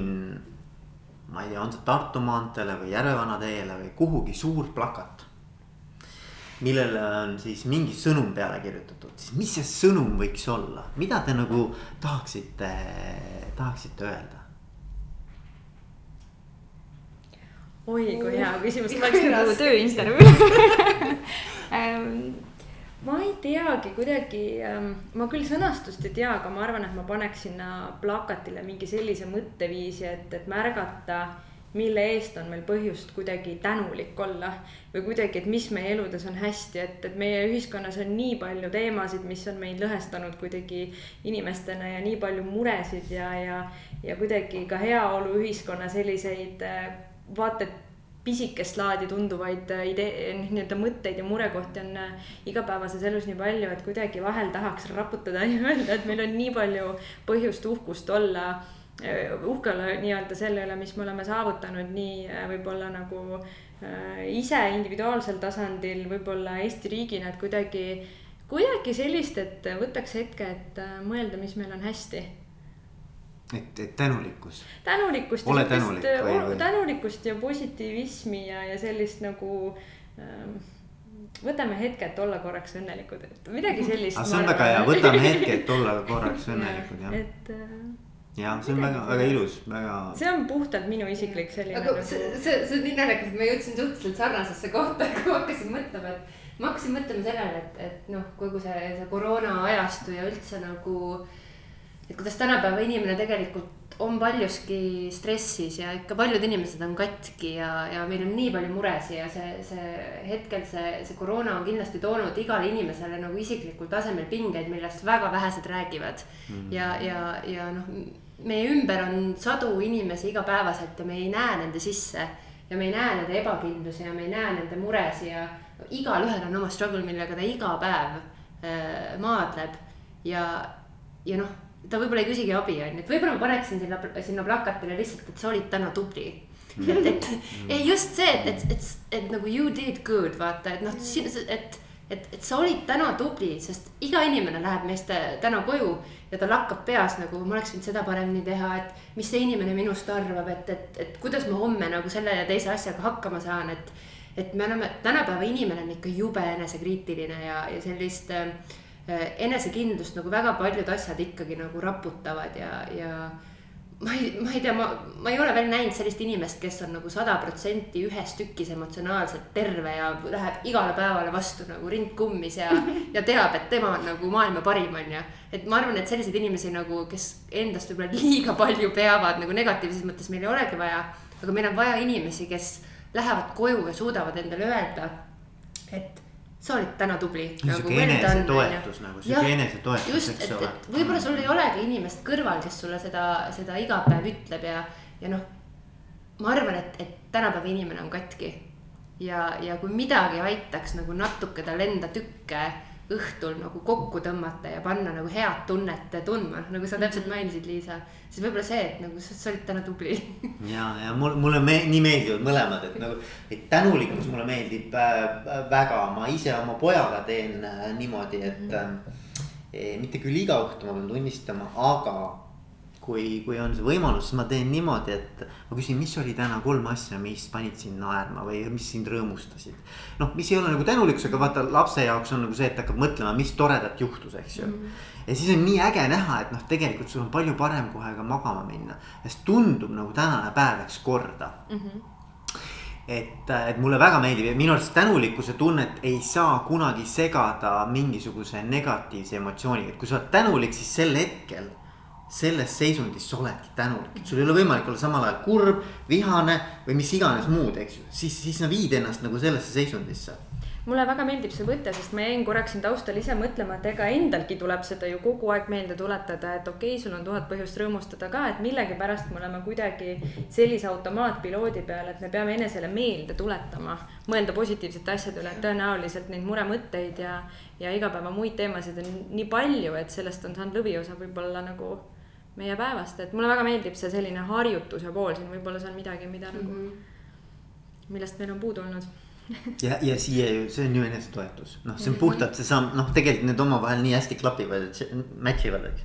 ma ei tea, on see Tartu maanteele või Järvevana teele või kuhugi suur plakat. Millele on siis mingi sõnum peale kirjutatud, siis mis see sõnum võiks olla, mida te nagu tahaksite, tahaksite öelda? oi kui hea küsimus, ma oleks nagu tööintervjuu. <laughs> ähm, ma ei teagi kuidagi ähm,, ma küll sõnastust ei tea, aga ma arvan, et ma paneks sinna plakatile mingi sellise mõtteviisi, et, et märgata, mille eest on meil põhjust kuidagi tänulik olla. või kuidagi, et mis meie eludes on hästi, et, et meie ühiskonnas on nii palju teemasid, mis on meid lõhestanud kuidagi inimestena ja nii palju muresid ja, ja, ja kuidagi ka heaoluühiskonna selliseid äh, vaata et pisikest laadi tunduvaid äh, idee, nii-öelda mõtteid ja murekohti on äh, igapäevases elus nii palju, et kuidagi vahel tahaks raputada ja öelda, et meil on nii palju põhjust uhkust olla uhke olla nii-öelda selle üle, mis me oleme saavutanud, nii võib-olla nagu ise individuaalsel tasandil, võib-olla Eesti riigina, et kuidagi, kuidagi sellist, et võtaks hetke, et mõelda, mis meil on hästi et, et tänulikkus. tänulikkust. ole tänulik või, või? tänulikkust ja positiivismi ja, ja sellist nagu ähm, võtame hetke, et olla korraks õnnelikud, et midagi sellist. see on väga hea, võtame hetke, et olla <laughs> korraks õnnelikud jah. et äh, ja see on väga, väga ilus, väga. see on puhtalt minu isiklik selline. aga nagu... see, see, see on nii naljakas, et ma jõudsin suhteliselt sarnasesse kohta, <laughs> kui ma hakkasin mõtlema, et. ma hakkasin mõtlema sellele, et, et noh, kogu see, see koroona ajastu ja üldse nagu et kuidas tänapäeva inimene tegelikult on paljuski stressis ja ikka paljud inimesed on katki ja, ja meil on nii palju muresid ja see, see hetkel see, see koroona on kindlasti toonud igale inimesele nagu isiklikul tasemel pingeid, millest väga vähesed räägivad mm. -hmm. ja, ja, ja noh, meie ümber on sadu inimesi igapäevaselt ja me ei näe nende sisse. Ja me ei näe nende ebakindlusi ja me ei näe nende muresid ja igalühel on oma struggle, millega ta iga päev äh, maadleb. Ja, ja noh ta võib-olla ei küsigi abi, on ju, et võib-olla ma paneksin sinna, sinna plakatile lihtsalt, et sa olid täna tubli. Mm.. <laughs> et, et ja just see, et, et, et, et nagu you did good, vaata, et noh, et, et, et sa olid täna tubli, sest iga inimene läheb meist täna koju ja tal hakkab peas nagu, ma oleks võinud seda paremini teha, et mis see inimene minust arvab, et, et, et kuidas ma homme nagu selle ja teise asjaga hakkama saan, et. et me oleme, tänapäeva inimene on ikka jube enesekriitiline ja, ja sellist äh, enesekindlust nagu väga paljud asjad ikkagi nagu raputavad ja, ja ma ei, ma ei tea, ma, ma ei ole veel näinud sellist inimest, kes on nagu sada protsenti ühes tükis emotsionaalselt terve ja läheb igale päevale vastu nagu rind kummis ja, <laughs> ja teab, et tema on nagu maailma parim, on ju. et ma arvan, et selliseid inimesi nagu, kes endast võib-olla liiga palju peavad nagu negatiivses mõttes meil ei olegi vaja. aga meil on vaja inimesi, kes lähevad koju ja suudavad endale öelda, et sa olid täna tubli. sihuke nagu enesetoetus nagu, sihuke enesetoetus, just, et, et võib-olla sul ei olegi inimest kõrval, kes sulle seda, seda iga päev ütleb ja, ja noh. ma arvan, et, et tänapäeva inimene on katki. ja, ja kui midagi aitaks nagu natuke tal enda tükke õhtul nagu kokku tõmmata ja panna nagu head tunnet tundma, nagu sa täpselt mainisid, Liisa. siis võib-olla see, et nagu sa, sa olid täna tubli <laughs> ja, ja mul, mulle me, nii meeldivad mõlemad, et nagu, et tänulikkus mulle meeldib äh, väga, ma ise oma pojaga teen äh, niimoodi, et mm. äh, mitte küll iga õhtu ma pean tunnistama, aga kui, kui on see võimalus, siis ma teen niimoodi, et ma küsin, mis oli täna kolm asja, mis panid sind naerma või mis sind rõõmustasid. noh, mis ei ole nagu tänulikkus, aga vaata lapse jaoks on nagu see, et hakkab mõtlema, mis toredat juhtus, eks ju mm. -hmm. ja siis on nii äge näha, et noh, tegelikult sul on palju parem kohe ka magama minna, sest tundub nagu tänane päev läks korda mm. -hmm et, et mulle väga meeldib ja minu arust tänulikkuse tunnet ei saa kunagi segada mingisuguse negatiivse emotsiooniga, et kui sa oled tänulik, siis sel hetkel selles seisundis sa oledki tänulik, sul ei ole võimalik olla samal ajal kurb, vihane või mis iganes muud, eks ju, siis, siis sa viid ennast nagu sellesse seisundisse. Mulle väga meeldib see mõte, sest ma jäin korraks siin taustal ise mõtlema, et ega endalgi tuleb seda ju kogu aeg meelde tuletada, et okei okay,, sul on tuhat põhjust rõõmustada ka, et millegipärast me oleme kuidagi sellise automaatpiloodi peal, et me peame enesele meelde tuletama, mõelda positiivsete asjade üle, et tõenäoliselt neid muremõtteid ja, ja igapäeva muid teemasid on nii palju, et sellest on saanud lõviosa võib-olla nagu meie päevast, et mulle väga meeldib see selline harjutuse pool siin, võib-olla see on midagi, mida mm -hmm. nagu, millest meil on puudu olnud ja, ja siia ju, see on ju enesetoetus, noh, see on mhm. puhtalt seesama, noh, tegelikult need omavahel nii hästi klapivad, et match ivad, eks.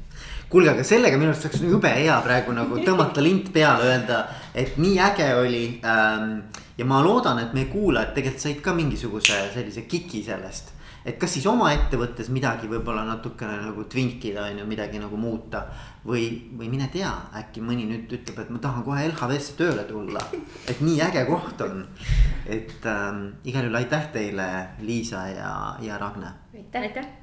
kuulge, aga sellega minu arust oleks jube hea praegu nagu tõmmata lint peale, öelda, et nii äge oli ähm,. ja ma loodan, et meie kuulajad tegelikult said ka mingisuguse sellise kiki sellest et kas siis oma ettevõttes midagi võib-olla natukene nagu tvinkida on ju, midagi nagu muuta. või, või mine tea, äkki mõni nüüd ütleb, et ma tahan kohe LHV-sse tööle tulla, et nii äge koht on. et ähm, igal juhul aitäh teile, Liisa ja, ja Ragne. aitäh, aitäh